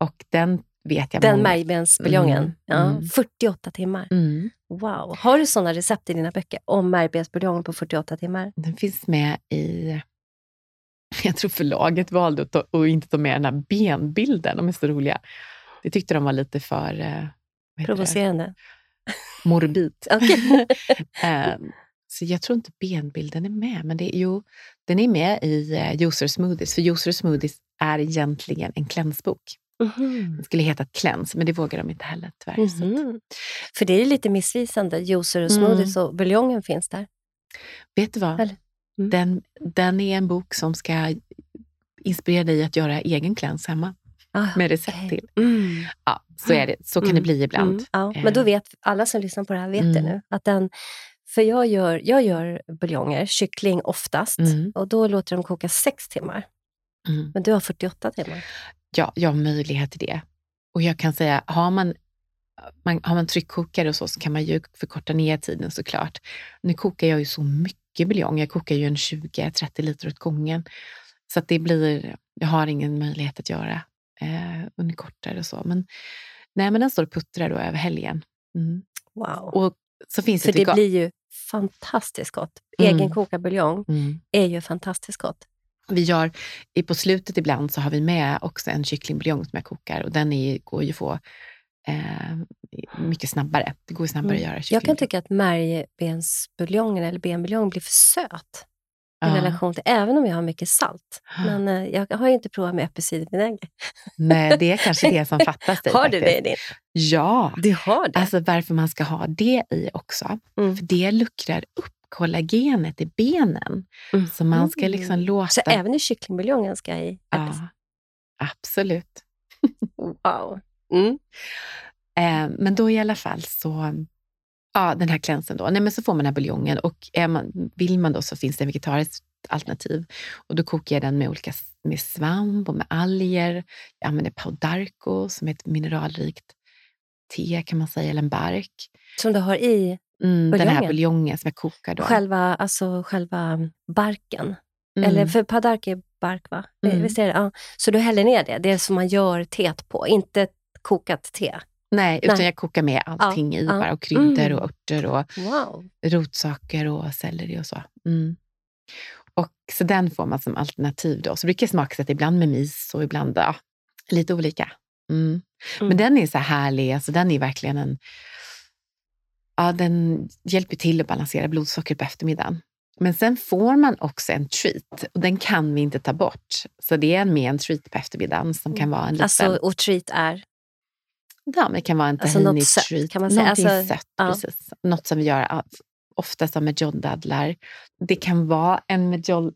Och den vet jag Den många- märgbensbuljongen. Mm, Ja, mm. 48 timmar. Mm. Wow. Har du sådana recept i dina böcker om märgbensbuljong på 48 timmar? Den finns med i... *laughs* Jag tror förlaget valde att, ta, att inte ta med den här benbilden. De är så roliga. Det tyckte de var lite för eh, heter det? Morbid. *laughs* Okej. *laughs* Eh, så jag tror inte benbilden är med. Men det, jo, den är med i eh, User Smoothies. För User Smoothies är egentligen en klänsbok. Mhm. Den skulle heta Kläns, men det vågar de inte heller tyvärr. Mhm. För det är ju lite missvisande. Juicer och Mm. smoothies och buljongen finns där. vet du vad? Eller- Mm. Den, den är en bok som ska inspirera dig att göra egen kläns hemma. Ah, Med recept okej. till. Mm. Ja, så, är det. så kan det Mm. bli ibland. Mm. Ja, Eh. men då vet alla som lyssnar på det här vet det Mm. nu. Att den, för jag gör, jag gör buljonger, kyckling oftast, och då låter de koka sex timmar. Mm. Men du har 48 timmar. Ja, jag har möjlighet till det. Och jag kan säga, har man, man, har man tryckkokare och så, så kan man ju förkorta ner tiden såklart. Nu kokar jag ju så mycket buljong. Jag kokar ju en 20-30 liter åt gången. Så att det blir, jag har ingen möjlighet att göra eh, under kortare och så. Men, nej, men den står och puttrar då över helgen. Mm. Wow. Och så finns för det, det blir ju fantastiskt gott. Mm. Egenkokad buljong mm. är ju fantastiskt gott. Vi gör, på slutet ibland så har vi med också en kycklingbuljong som jag kokar och den är, går ju att få eh, mycket snabbare. Det går snabbare Mm. att göra Jag kan kyckling. tycka att märgbensbuljongen eller benbuljongen blir för söt i relation till, även om jag har mycket salt. Men eh, jag har ju inte provat med äppelcidervinäger. Nej, det är kanske det som *laughs* fattas dig. Har du det faktiskt. i din? Ja. Du har det? Alltså varför man ska ha det i också. Mm. För det luckrar upp kollagenet i benen. Så man ska liksom Mm. låta... Så även i kycklingbuljongen ska i äppelcider? ja, absolut. Wow. Mm. Eh, men då i alla fall så, ja den här klänsen då, nej men så får man den här buljongen och man, vill man då så finns det en vegetariskt alternativ. Och då kokar jag den med olika med svamp och med alger. Jag använder paudarco som är ett mineralrikt te kan man säga, eller en bark. Som du har i Mm, den här Buljongen? buljongen som jag kokar då. själva, alltså själva barken. Mm. Eller för padark är bark va? Mm. Visst är det? Ja. Så du häller ner det, det är som man gör teet på, inte kokat te. Nej, utan Nej. jag kokar med allting i ja. bara och kryddor Mm. och örter och Wow. rotsaker och selleri och så. Mm. Och så den får man som alternativ då. Så brukar jag smaksätta ibland med mis och ibland ja, lite olika. Mm. Mm. Men den är så här härlig, alltså den är verkligen en... Ja, den hjälper till att balansera blodsockret på eftermiddagen. Men sen får man också en treat och den kan vi inte ta bort. Så det är med en treat på eftermiddagen som kan vara en liten... Alltså, och treat är? Ja, men det kan vara en Alltså tahini sött, treat. kan man säga. Någonting Alltså, sött, ja. precis. Något som vi gör ja, ofta som med joldadlar. Det kan vara en medjold,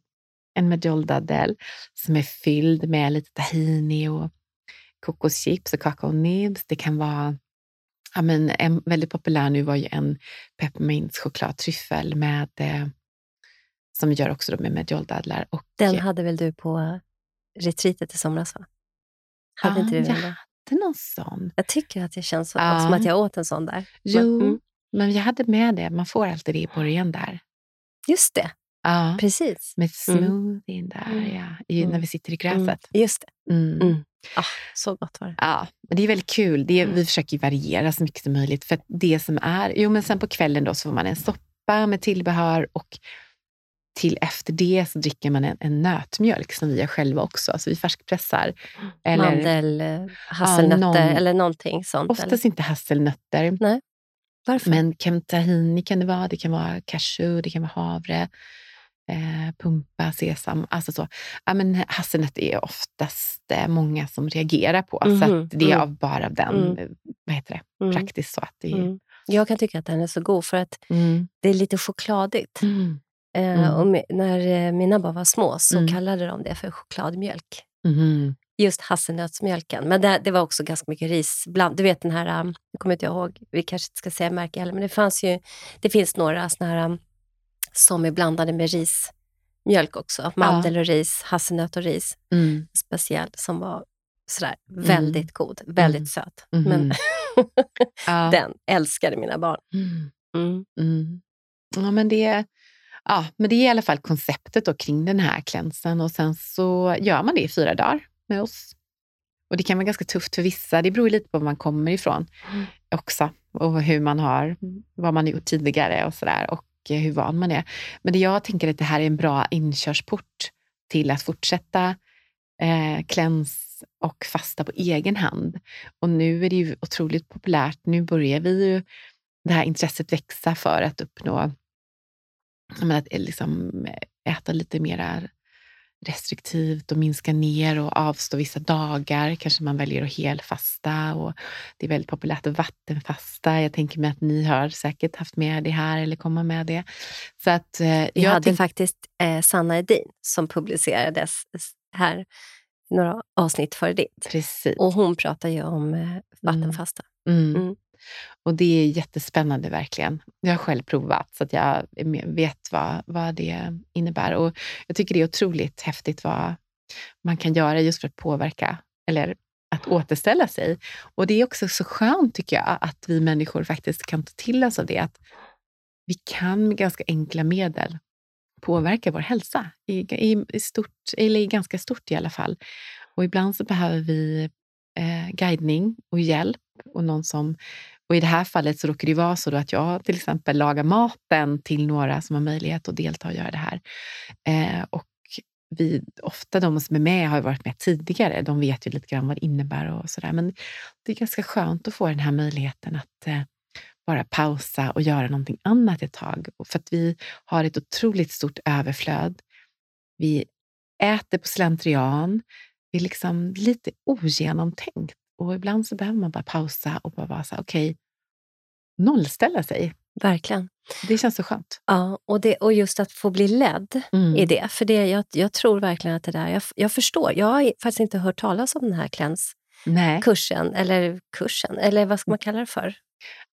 en medjoldaddel som är fylld med lite tahini och kokoschips och kakaonibs. Det kan vara Ja, men en väldigt populär nu var ju en pepparmintchokladtryffel med eh, som vi gör också då med medjoldadlar. Och, Den hade väl du på retreatet i somras? Va? Hade Ja, inte du då? Hade någon sån. Jag tycker att det känns så, Ja. som att jag åt en sån där. Jo, Mm. men jag hade med det. Man får alltid det i början där. Just det, Ja. precis. Med Mm. smoothien där, Mm. ja. I, Mm. när vi sitter i Mm. gräset. Just det. Ah, så gott var det. Ja, men det är väldigt kul. Det är. Vi försöker variera så mycket som möjligt. För det som är, jo men sen på kvällen då så får man en soppa med tillbehör och till efter det så dricker man en, en nötmjölk som vi gör själva också. Alltså vi färskpressar. Eller Mandel, hasselnötter någon- eller någonting sånt. eller? oftast inte hasselnötter. Varför? Men kan, tahini kan det vara, det kan vara cashew, det kan vara havre, eh, pumpa, sesam. Alltså så. Ja, men hasselnöt är oftast eh, många som reagerar på. Så Mhm, det är mm. av bara av den, Mm. vad heter det, Mm. praktiskt så att det är... Mm. Jag kan tycka att den är så god för att Mm. det är lite chokladigt. Mm. Eh, Mm. och me- när eh, mina barn var små så Mm. kallade de det för chokladmjölk. Mhm. Just hasselnötsmjölken. Men det, det var också ganska mycket ris. Bland, du vet den här, um, jag kommer inte ihåg, vi kanske inte ska säga märke heller, men det fanns ju, det finns några såna här um, som är blandade med rismjölk också. Mandel och ris, hasselnöt och ris. Mm. Speciell som var sådär väldigt god, väldigt Mm. söt. Mhm. Men Ja. *laughs* den älskade mina barn. Mm. Mm. Mm. Ja, men det, ja, men det är i alla fall konceptet då kring den här klänsen och sen så gör man det i fyra dagar med oss. Och det kan vara ganska tufft för vissa. Det beror lite på var man kommer ifrån Mm. också och hur man har, vad man gjort tidigare och sådär och hur van man är. Men det jag tänker att det här är en bra inkörsport till att fortsätta eh, kläns och fasta på egen hand. Och nu är det ju otroligt populärt. Nu börjar vi ju det här intresset växa för att uppnå menar, att eh, liksom äta lite mer restriktivt och minska ner och avstå vissa dagar. Kanske man väljer att helfasta och det är väldigt populärt att vattenfasta. Jag tänker mig att ni har säkert haft med det här eller kommer med det. Så att, eh, Vi jag hade tänk- faktiskt eh, Sanna Edin som publicerades här några avsnitt före ditt. Precis. Och hon pratar ju om eh, vattenfasta. Mm. Mm. Och det är jättespännande verkligen. Jag har själv provat så att jag vet vad, vad det innebär. Och jag tycker det är otroligt häftigt vad man kan göra just för att påverka eller att återställa sig. Och det är också så skönt tycker jag att vi människor faktiskt kan ta till oss av det. Att vi kan med ganska enkla medel påverka vår hälsa. I, i, i, stort, eller i ganska stort i alla fall. Och ibland så behöver vi eh, guidning och hjälp och någon som och I det här fallet så råkar det vara så då att jag till exempel lagar maten till några som har möjlighet att delta och göra det här. Eh, och vi, ofta de som är med har varit med tidigare. De vet ju lite grann vad det innebär och sådär. Men det är ganska skönt att få den här möjligheten att eh, bara pausa och göra någonting annat ett tag. För att vi har ett otroligt stort överflöd. Vi äter på slentrian. Det är liksom lite ogenomtänkt. Och ibland så behöver man bara pausa och bara vara så okej, okay, nollställa sig. Verkligen. Det känns så skönt. Ja, och, det, och just att få bli ledd mm. i det. För det, jag, jag tror verkligen att det där, jag, jag förstår. Jag har faktiskt inte hört talas om den här Kläns-kursen, eller kursen, eller vad ska man kalla det för?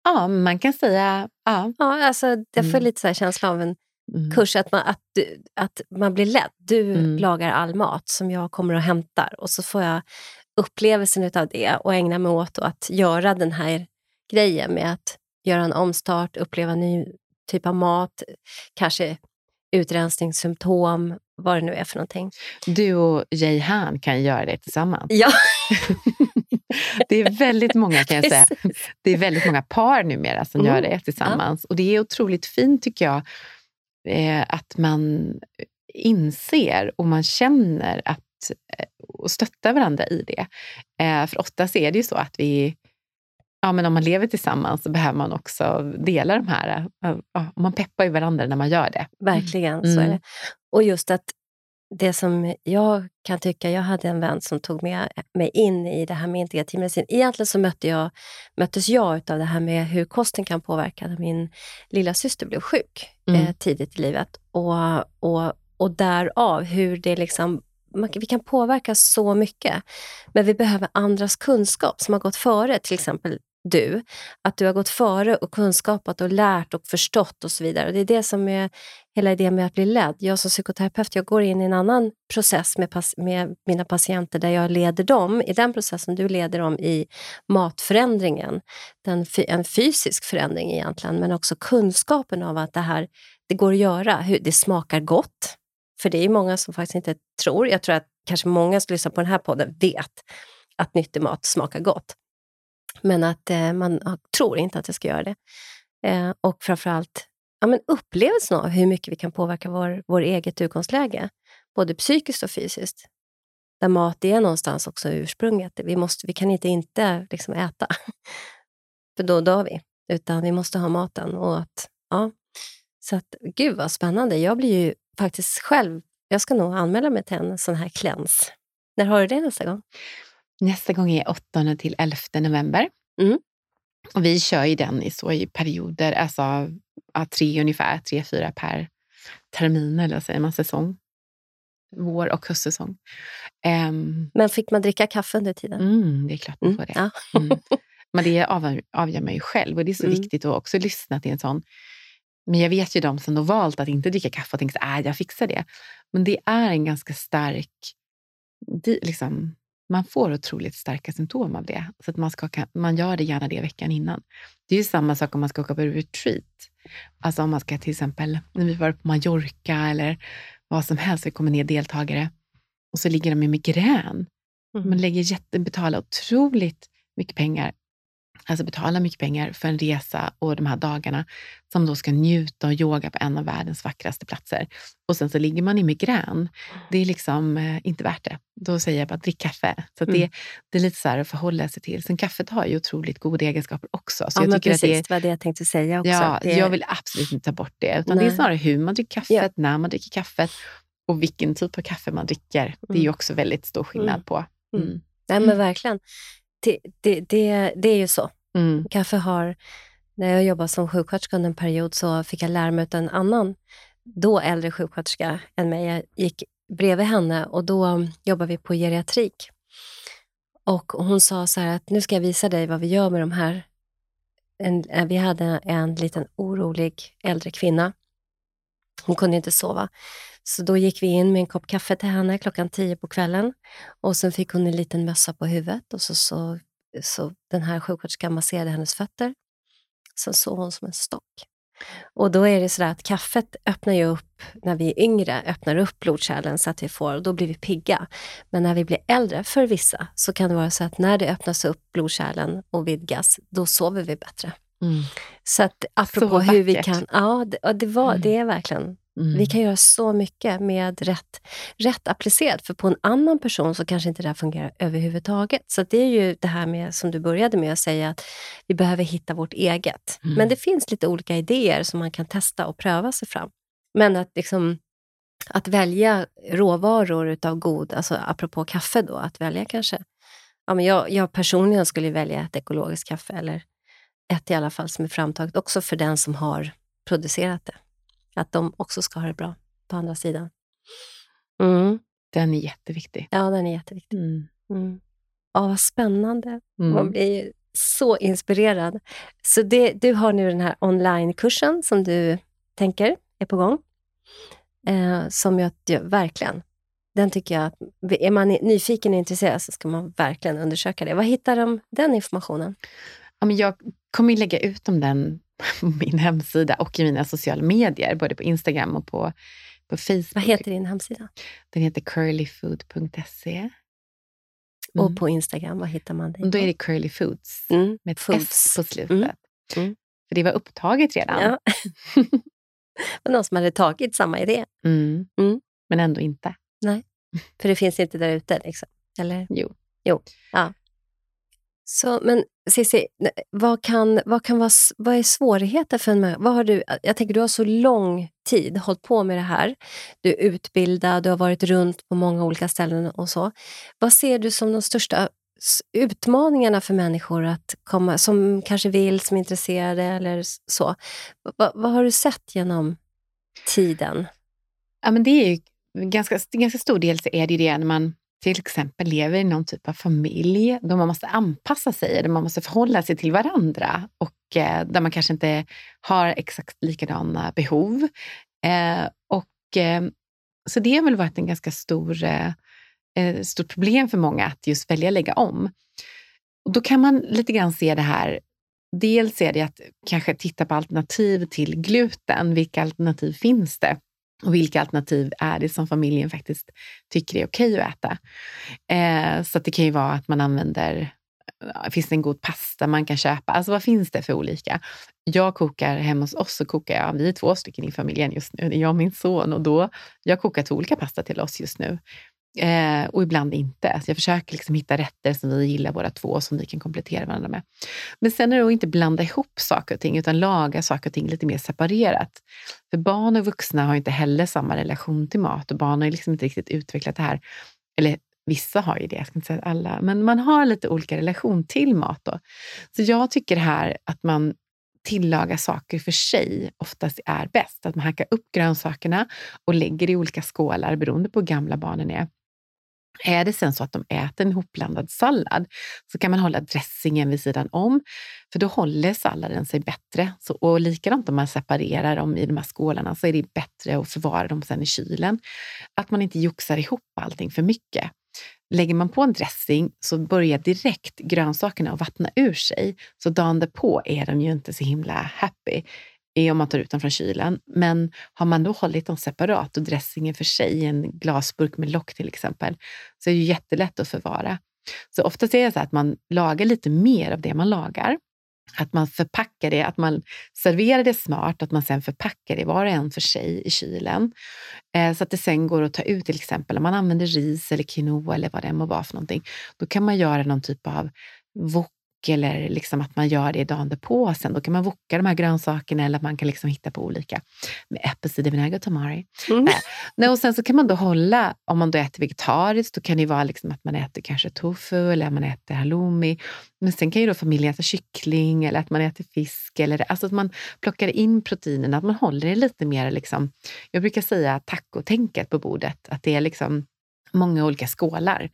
Ja, man kan säga ja. ja alltså, jag får mm. lite så här känsla av en mm. kurs, att man, att, du, att man blir ledd. Du mm. lagar all mat som jag kommer och hämtar och så får jag upplevelsen av det och ägna mig åt att göra den här grejen med att göra en omstart, uppleva en ny typ av mat, kanske utrensningssymptom, vad det nu är för någonting. Du och Jay Han kan göra det tillsammans. Ja. *laughs* det är väldigt många kan jag säga. Det är väldigt många par numera som mm. gör det tillsammans. Ja. Och det är otroligt fint tycker jag, eh, att man inser och man känner att eh, och stöttar varandra i det. Eh, för oftast är det ju så att vi ja, men om man lever tillsammans så behöver man också dela de här... Ja, man peppar ju varandra när man gör det. Verkligen, mm. så är mm. det. Och just att det som jag kan tycka, jag hade en vän som tog med mig in i det här med integrativ medicin. Egentligen så mötte jag, möttes jag av det här med hur kosten kan påverka. Min lilla syster blev sjuk mm. eh, tidigt i livet och, och, och därav hur det liksom man, vi kan påverka så mycket, men vi behöver andras kunskap som har gått före, till exempel du, att du har gått före och kunskapat och lärt och förstått och så vidare. Och det är det som är hela idén med att bli ledd. Jag som psykoterapeut jag går in i en annan process med, med mina patienter där jag leder dem i den processen du leder dem i matförändringen. Den, en fysisk förändring egentligen, men också kunskapen av att det här det går att göra. Hur, det smakar gott, för det är många som faktiskt inte tror. Jag tror att kanske många som lyssnar på den här podden vet att nyttig mat smakar gott. Men att eh, man tror inte att det ska göra det. Eh, och framförallt ja, men upplevelsen av hur mycket vi kan påverka vår, vår eget utgångsläge, både psykiskt och fysiskt. Där mat är någonstans också ursprunget. Vi, måste, vi kan inte inte liksom äta, *laughs* för då dör vi. Utan vi måste ha maten. Och att, ja. Så att, gud vad spännande. Jag blir ju faktiskt själv, jag ska nog anmäla mig till en sån här kläns. När har du det nästa gång? Nästa gång är 8 till 11 november. Mm. Och vi kör ju den i, så i perioder, alltså tre ungefär, tre, fyra per termin eller säger man, säsong. Vår och höstsäsong. Um, Men fick man dricka kaffe under tiden? Mm, det är klart man mm, får det. Ja. mm. *laughs* Men det avgör, avgör man ju själv och det är så mm. viktigt att också lyssna till en sån men jag vet ju de som har valt att inte dricka kaffe och tänker att äh, jag fixar det. Men det är en ganska stark... liksom, man får otroligt starka symptom av det. Så att man, ska, man gör det gärna det veckan innan. Det är ju samma sak om man ska åka på retreat. Alltså om man ska till exempel, när vi var på Mallorca eller vad som helst, vi kommer ner deltagare och så ligger de i migrän. Mm. Man lägger jätte, betalar otroligt mycket pengar alltså betala mycket pengar för en resa och de här dagarna som då ska njuta och yoga på en av världens vackraste platser. Och sen så ligger man i migrän. Det är liksom eh, inte värt det. Då säger jag bara drick kaffe. Så mm. det, det är lite så här att förhålla sig till. Sen kaffet har ju otroligt goda egenskaper också. Så ja, jag tycker precis. Att det, var det jag tänkte säga också. Ja, det... Jag vill absolut inte ta bort det. Utan det är snarare hur man dricker kaffet, ja. när man dricker kaffet och vilken typ av kaffe man dricker. Det är ju mm. också väldigt stor skillnad mm. på. Mm. mm. Nej, men verkligen. Det, det, det, det är ju så. Mm. Kaffe har, när jag jobbade som sjuksköterska under en period så fick jag lära mig av en annan, då äldre sjuksköterska än mig. Jag gick bredvid henne och då jobbade vi på geriatrik. Och hon sa så här att nu ska jag visa dig vad vi gör med de här. En, eh, vi hade en liten orolig äldre kvinna. Hon kunde inte sova. Så då gick vi in med en kopp kaffe till henne klockan tio på kvällen. Och sen fick hon en liten mössa på huvudet och så, så så den här sjuksköterskan masserade hennes fötter. Sen sov hon som en stock. Och då är det så att kaffet öppnar ju upp, när vi är yngre, öppnar upp blodkärlen så att vi får, och då blir vi pigga. Men när vi blir äldre, för vissa, så kan det vara så att när det öppnas upp blodkärlen och vidgas, då sover vi bättre. Mm. Så att apropå så hur vi kan... Ja, det, det, var, mm. det är verkligen Mm. Vi kan göra så mycket med rätt, rätt applicerat, för på en annan person så kanske inte det här fungerar överhuvudtaget. Så det är ju det här med, som du började med att säga, att vi behöver hitta vårt eget. Mm. Men det finns lite olika idéer som man kan testa och pröva sig fram. Men att, liksom, att välja råvaror utav god, alltså apropå kaffe då, att välja kanske ja, men jag, jag personligen skulle välja ett ekologiskt kaffe, eller ett i alla fall som är framtaget också för den som har producerat det. Att de också ska ha det bra på andra sidan. Mm. Den är jätteviktig. Ja, den är jätteviktig. Mm. Mm. Ja, vad spännande. Mm. Man blir så inspirerad. Så det, du har nu den här onlinekursen som du tänker är på gång. Eh, som jag, jag verkligen, den tycker jag, är man nyfiken och intresserad så ska man verkligen undersöka det. Var hittar de den informationen? Ja, men jag kommer lägga ut om den min hemsida och i mina sociala medier, både på Instagram och på, på Facebook. Vad heter din hemsida? Den heter curlyfood.se. Mm. Och på Instagram, vad hittar man dig Då är det Curly Foods, mm. med ett Foods. S på slutet. Mm. mm. För det var upptaget redan. Ja. *laughs* Men någon som hade tagit samma idé. Mm. Mm. Men ändå inte. Nej, för det finns inte där ute. Liksom. Eller? Jo. jo. Ja. Så, men Cissi, vad, kan, vad, kan vara, vad är svårigheter för en människa? Jag tänker, du har så lång tid hållit på med det här. Du är utbildad, du har varit runt på många olika ställen och så. Vad ser du som de största utmaningarna för människor att komma, som kanske vill, som är intresserade eller så? Va, vad har du sett genom tiden? Ja, men det är ju ganska, ganska stor del så är det ju det när man till exempel lever i någon typ av familj där man måste anpassa sig, där man måste förhålla sig till varandra och eh, där man kanske inte har exakt likadana behov. Eh, och, eh, så det har väl varit en ganska stor, eh, eh, stort problem för många att just välja att lägga om. Och då kan man lite grann se det här Dels är det att kanske titta på alternativ till gluten. Vilka alternativ finns det? Och vilka alternativ är det som familjen faktiskt tycker är okej att äta? Eh, så det kan ju vara att man använder eh, Finns det en god pasta man kan köpa? Alltså vad finns det för olika? Jag kokar hemma hos oss, så kokar jag, vi är två stycken i familjen just nu, det är jag och min son. Och då, jag kokar två olika pasta till oss just nu. Eh, och ibland inte. Så jag försöker liksom hitta rätter som vi gillar båda två, och som vi kan komplettera varandra med. Men sen är det att inte blanda ihop saker och ting, utan laga saker och ting lite mer separerat. För barn och vuxna har inte heller samma relation till mat och barn har liksom inte riktigt utvecklat det här. Eller vissa har ju det, jag ska inte säga alla, men man har lite olika relation till mat. Då. Så jag tycker här att man tillaga saker för sig oftast är bäst. Att man hackar upp grönsakerna och lägger i olika skålar beroende på hur gamla barnen är. Är det sen så att de äter en hopblandad sallad så kan man hålla dressingen vid sidan om, för då håller salladen sig bättre. Så, och likadant om man separerar dem i de här skålarna så är det bättre att förvara dem sen i kylen. Att man inte joxar ihop allting för mycket. Lägger man på en dressing så börjar direkt grönsakerna att vattna ur sig. Så dagen därpå är de ju inte så himla happy är om man tar ut dem från kylen. Men har man då hållit dem separat och dressingen för sig i en glasburk med lock till exempel, så är det jättelätt att förvara. Så oftast är det så att man lagar lite mer av det man lagar. Att man förpackar det, att man serverar det smart, att man sen förpackar det var och en för sig i kylen. Eh, så att det sen går att ta ut till exempel om man använder ris eller quinoa eller vad det må vara för någonting. Då kan man göra någon typ av wok eller liksom att man gör det dagen därpå. Sen då kan man voka de här grönsakerna eller man kan liksom hitta på olika med äppelcidervinäger och tamari. Mm. Äh, och sen så kan man då hålla, om man då äter vegetariskt, då kan det vara liksom att man äter kanske tofu eller att man äter halloumi. Men sen kan ju då familjen äta kyckling eller att man äter fisk. Eller, alltså att man plockar in proteinerna, att man håller det lite mer, liksom, jag brukar säga tacotänket på bordet. Att det är liksom många olika skålar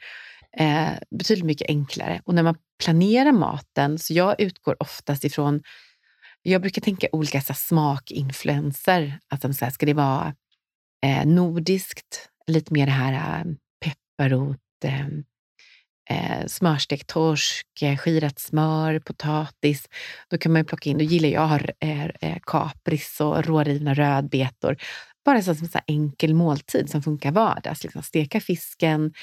eh, betydligt mycket enklare. Och när man planerar maten, så jag utgår oftast ifrån, jag brukar tänka olika så här, smakinfluenser. Alltså, så här, ska det vara eh, nordiskt, lite mer det här eh, pepparrot, eh, eh, smörstekt torsk, eh, skirat smör, potatis. Då kan man plocka in, då gillar jag eh, eh, kapris och rårivna rödbetor. Bara så som en enkel måltid som funkar vardags. Liksom steka fisken,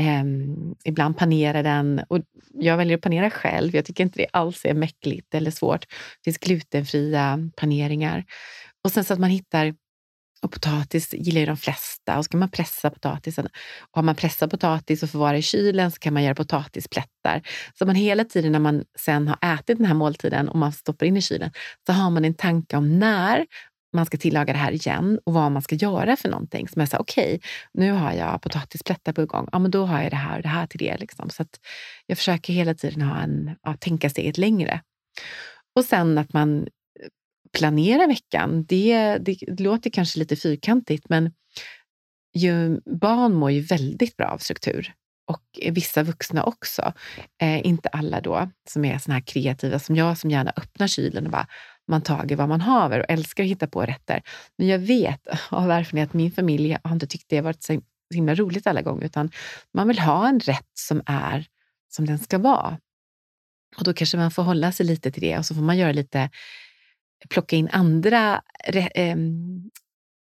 Um, ibland panerar den. Och jag väljer att panera själv. Jag tycker inte det alls är mäckligt eller svårt. Det finns glutenfria paneringar. Och sen så att man hittar Och potatis gillar ju de flesta och så kan man pressa potatisen. Och har man pressat potatis och förvarar i kylen så kan man göra potatisplättar. Så man hela tiden när man sen har ätit den här måltiden och man stoppar in i kylen så har man en tanke om när man ska tillaga det här igen och vad man ska göra för någonting. Som är så okej, okay, nu har jag potatisplättar på gång. Ja, men då har jag det här och det här till det. Liksom. Så att jag försöker hela tiden ha en, ja, tänka steget längre. Och sen att man eh, planerar veckan, det, det, det låter kanske lite fyrkantigt, men ju, barn mår ju väldigt bra av struktur. Och vissa vuxna också. Eh, inte alla då som är såna här kreativa som jag som gärna öppnar kylen och bara man tager vad man haver och älskar att hitta på rätter. Men jag vet av erfarenhet att min familj har inte tyckt det varit så himla roligt alla gånger, utan man vill ha en rätt som är som den ska vara. Och då kanske man får hålla sig lite till det och så får man göra lite plocka in andra eh,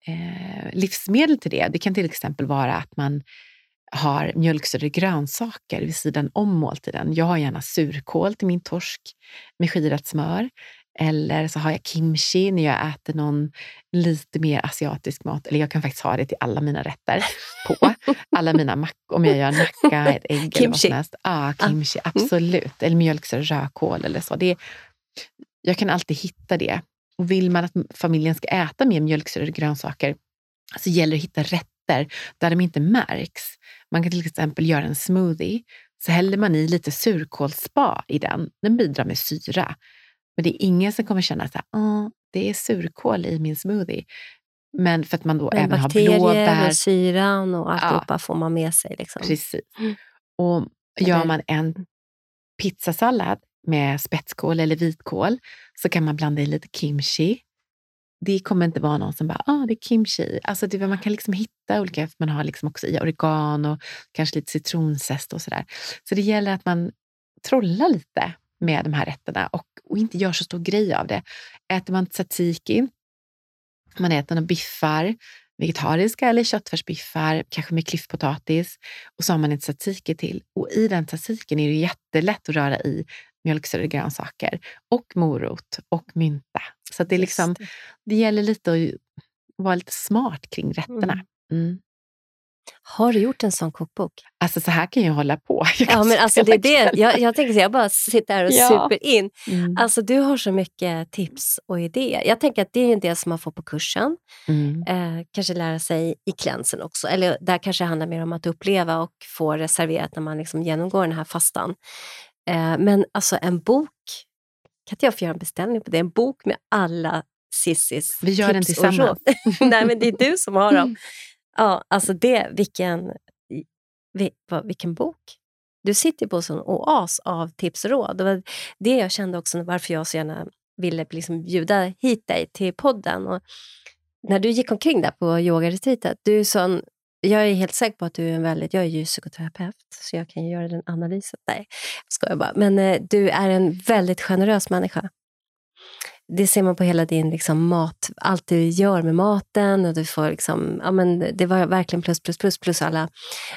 eh, livsmedel till det. Det kan till exempel vara att man har mjölksyrrade grönsaker vid sidan om måltiden. Jag har gärna surkål till min torsk med skirat smör. Eller så har jag kimchi när jag äter någon lite mer asiatisk mat. Eller jag kan faktiskt ha det till alla mina rätter på. Alla mina mackor. Om jag gör nacka, ett ägg kimchi. eller vad som helst. Ja, kimchi. Ah. Absolut. Eller mjölksyrad rödkål eller så. Det, jag kan alltid hitta det. Och vill man att familjen ska äta mer mjölksyrade grönsaker så gäller det att hitta rätter där de inte märks. Man kan till exempel göra en smoothie. Så häller man i lite surkålsspa i den. Den bidrar med syra. Men det är ingen som kommer känna att det är surkål i min smoothie. Men för att man då Men även har blåbär. och syran och alltihopa ja, får man med sig. Liksom. Precis. Och gör man en pizzasallad med spetskål eller vitkål så kan man blanda i lite kimchi. Det kommer inte vara någon som bara, ah, det är kimchi. Alltså det, man kan liksom hitta olika, man har liksom också i oregano, kanske lite citronzest och sådär. Så det gäller att man trollar lite med de här rätterna och, och inte gör så stor grej av det. Äter man tzatziki, man äter några biffar, vegetariska eller köttfärsbiffar, kanske med klyftpotatis och så har man en tzatziki till. Och i den tzatzikin är det jättelätt att röra i mjölksyrade grönsaker och morot och mynta. Så det, är liksom, det. det gäller lite att vara lite smart kring rätterna. Mm. Har du gjort en sån kokbok? Alltså så här kan jag hålla på. *laughs* Jag ja, men alltså, det är det. Jag, jag tänker så jag bara sitter här och ja. super in. Mm. Alltså du har så mycket tips och idéer. Jag tänker att det är en del som man får på kursen. Mm. Eh, kanske lära sig i klänsen också. Eller där kanske det handlar mer om att uppleva och få reserverat när man liksom genomgår den här fastan. Eh, men alltså en bok, kan inte jag få göra en beställning på det? En bok med alla Cissis Vi gör tips den tillsammans. *laughs* Nej, men det är du som har dem. *laughs* Ja, alltså det, vilken, vilken bok. Du sitter på en sån oas av tips och råd. Det var det jag kände också varför jag så gärna ville liksom bjuda hit dig till podden. Och när du gick omkring där på yogaretreatet, du är sån jag är helt säker på att du är en väldigt... Jag är ju psykoterapeut, så jag kan ju göra den analysen. Nej, jag skojar bara. Men eh, du är en väldigt generös människa. Det ser man på hela din liksom, mat, allt du gör med maten. Och du får liksom, ja, men det var verkligen plus, plus, plus, plus alla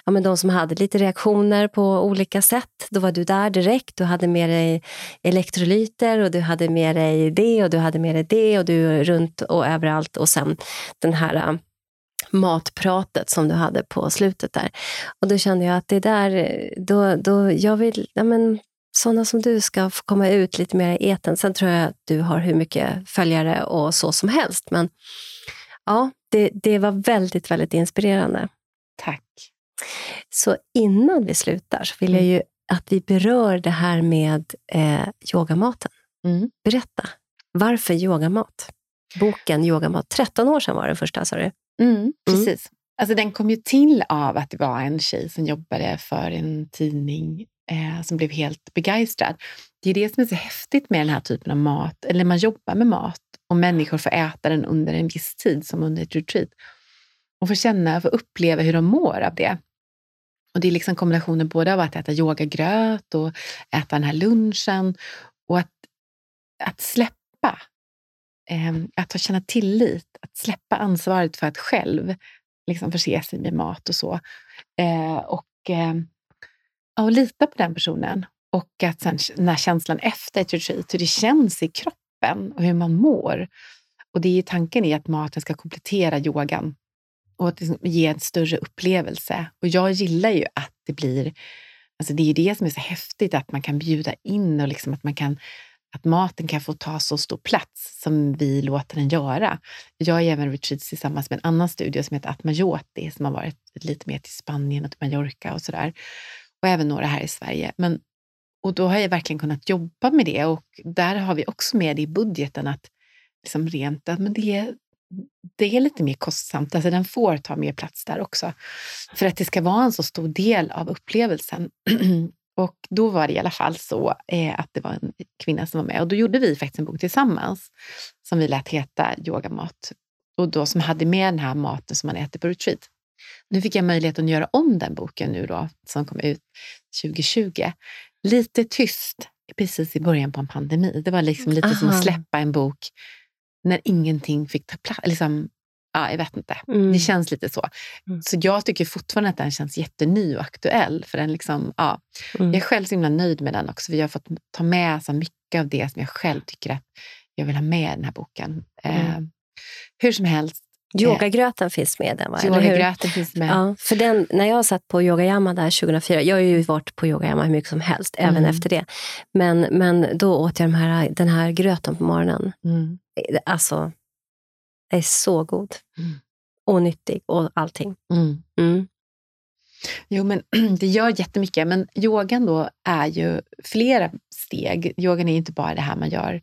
ja, men de som hade lite reaktioner på olika sätt. Då var du där direkt. Du hade med dig elektrolyter och du hade med dig det och du hade med dig det och du runt och överallt. Och sen den här äh, matpratet som du hade på slutet där. Och då kände jag att det där, då, då jag vill, ja men sådana som du ska få komma ut lite mer i eten. Sen tror jag att du har hur mycket följare och så som helst. Men ja, det, det var väldigt, väldigt inspirerande. Tack. Så innan vi slutar så vill jag mm. ju att vi berör det här med eh, yogamaten. Mm. Berätta, varför yogamat? Boken Yogamat. 13 år sedan var den första, sa du? Mm, mm, precis. Mm. Alltså, den kom ju till av att det var en tjej som jobbade för en tidning eh, som blev helt begeistrad. Det är det som är så häftigt med den här typen av mat, eller man jobbar med mat och människor får äta den under en viss tid, som under ett retreat. Och få känna, få uppleva hur de mår av det. Och Det är liksom kombinationen både av att äta yogagröt och äta den här lunchen och att, att släppa eh, att känna tillit, att släppa ansvaret för att själv liksom förse sig med mat och så. Eh, och, eh, och lita på den personen. Och att sen när känslan efter ett retreat, hur det känns i kroppen och hur man mår. Och det är tanken är att maten ska komplettera yogan och att liksom ge en större upplevelse. Och jag gillar ju att det blir... Alltså det är det som är så häftigt, att man kan bjuda in och liksom att man kan att maten kan få ta så stor plats som vi låter den göra. Jag är även retreats tillsammans med en annan studio som heter Atmajoti som har varit lite mer till Spanien och till Mallorca och sådär. Och även några här i Sverige. Men, och då har jag verkligen kunnat jobba med det och där har vi också med det i budgeten att liksom rent, men det, det är lite mer kostsamt. Alltså den får ta mer plats där också. För att det ska vara en så stor del av upplevelsen. *clears throat* Och då var det i alla fall så eh, att det var en kvinna som var med och då gjorde vi faktiskt en bok tillsammans som vi lät heta Yogamat och då som hade med den här maten som man äter på retreat. Nu fick jag möjlighet att göra om den boken nu då, som kom ut 2020. Lite tyst precis i början på en pandemi. Det var liksom lite Aha. som att släppa en bok när ingenting fick ta plats. Liksom, ja, jag vet inte. Mm. Det känns lite så. Mm. Så jag tycker fortfarande att den känns jätteny och aktuell. För den liksom, ja. Mm. Jag är själv så himla nöjd med den också. Vi har fått ta med så mycket av det som jag själv tycker att jag vill ha med i den här boken. Eh, mm. hur som helst. Eh, Yogagröten finns med den, va? Yogagröten finns med. Ja, för den, när jag satt på Yogayama där 2004, jag har ju varit på Yogayama hur mycket som helst, även mm. efter det. Men, men då åt jag de här, den här gröten på morgonen. Mm. Alltså, är så god. Mm. Och nyttig och allting. Mm. Mm. Jo, men *clears throat* det gör jättemycket. Men yogan då är ju flera steg. Yogan är inte bara det här man gör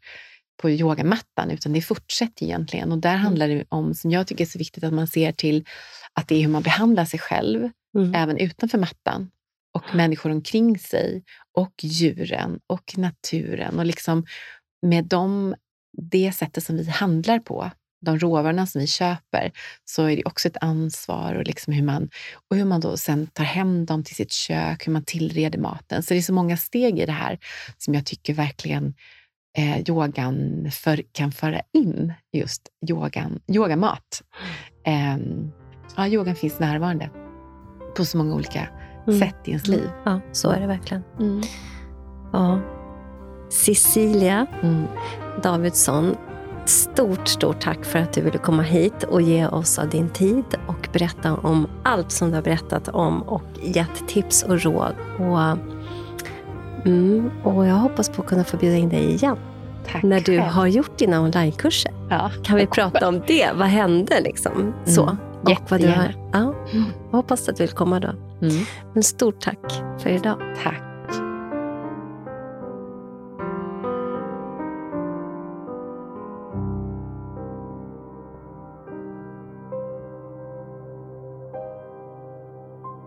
på yogamattan, utan det fortsätter egentligen. Och där mm. handlar det om, som jag tycker är så viktigt, att man ser till att det är hur man behandlar sig själv, mm. även utanför mattan. Och människor omkring sig, och djuren och naturen. Och liksom med dem, det sättet som vi handlar på, de råvarorna som vi köper så är det också ett ansvar och, liksom hur, man, och hur man då sen tar hem dem till sitt kök, hur man tillreder maten. Så det är så många steg i det här som jag tycker verkligen eh, yogan för, kan föra in just yogan, yogamat. Eh, ja, yogan finns närvarande på så många olika mm. sätt i ens liv. Ja, så är det verkligen. Mm. Ja. Cecilia mm. Davidsson, Stort, stort tack för att du ville komma hit och ge oss av din tid och berätta om allt som du har berättat om och gett tips och råd. Och, mm, och jag hoppas på att kunna få bjuda in dig igen. Tack när du själv. har gjort dina onlinekurser. Ja, kan vi prata om det? Vad hände? Liksom? Så. Mm, och vad du har, ja, jag hoppas att du vill komma då. Mm. Men stort tack för idag. Tack.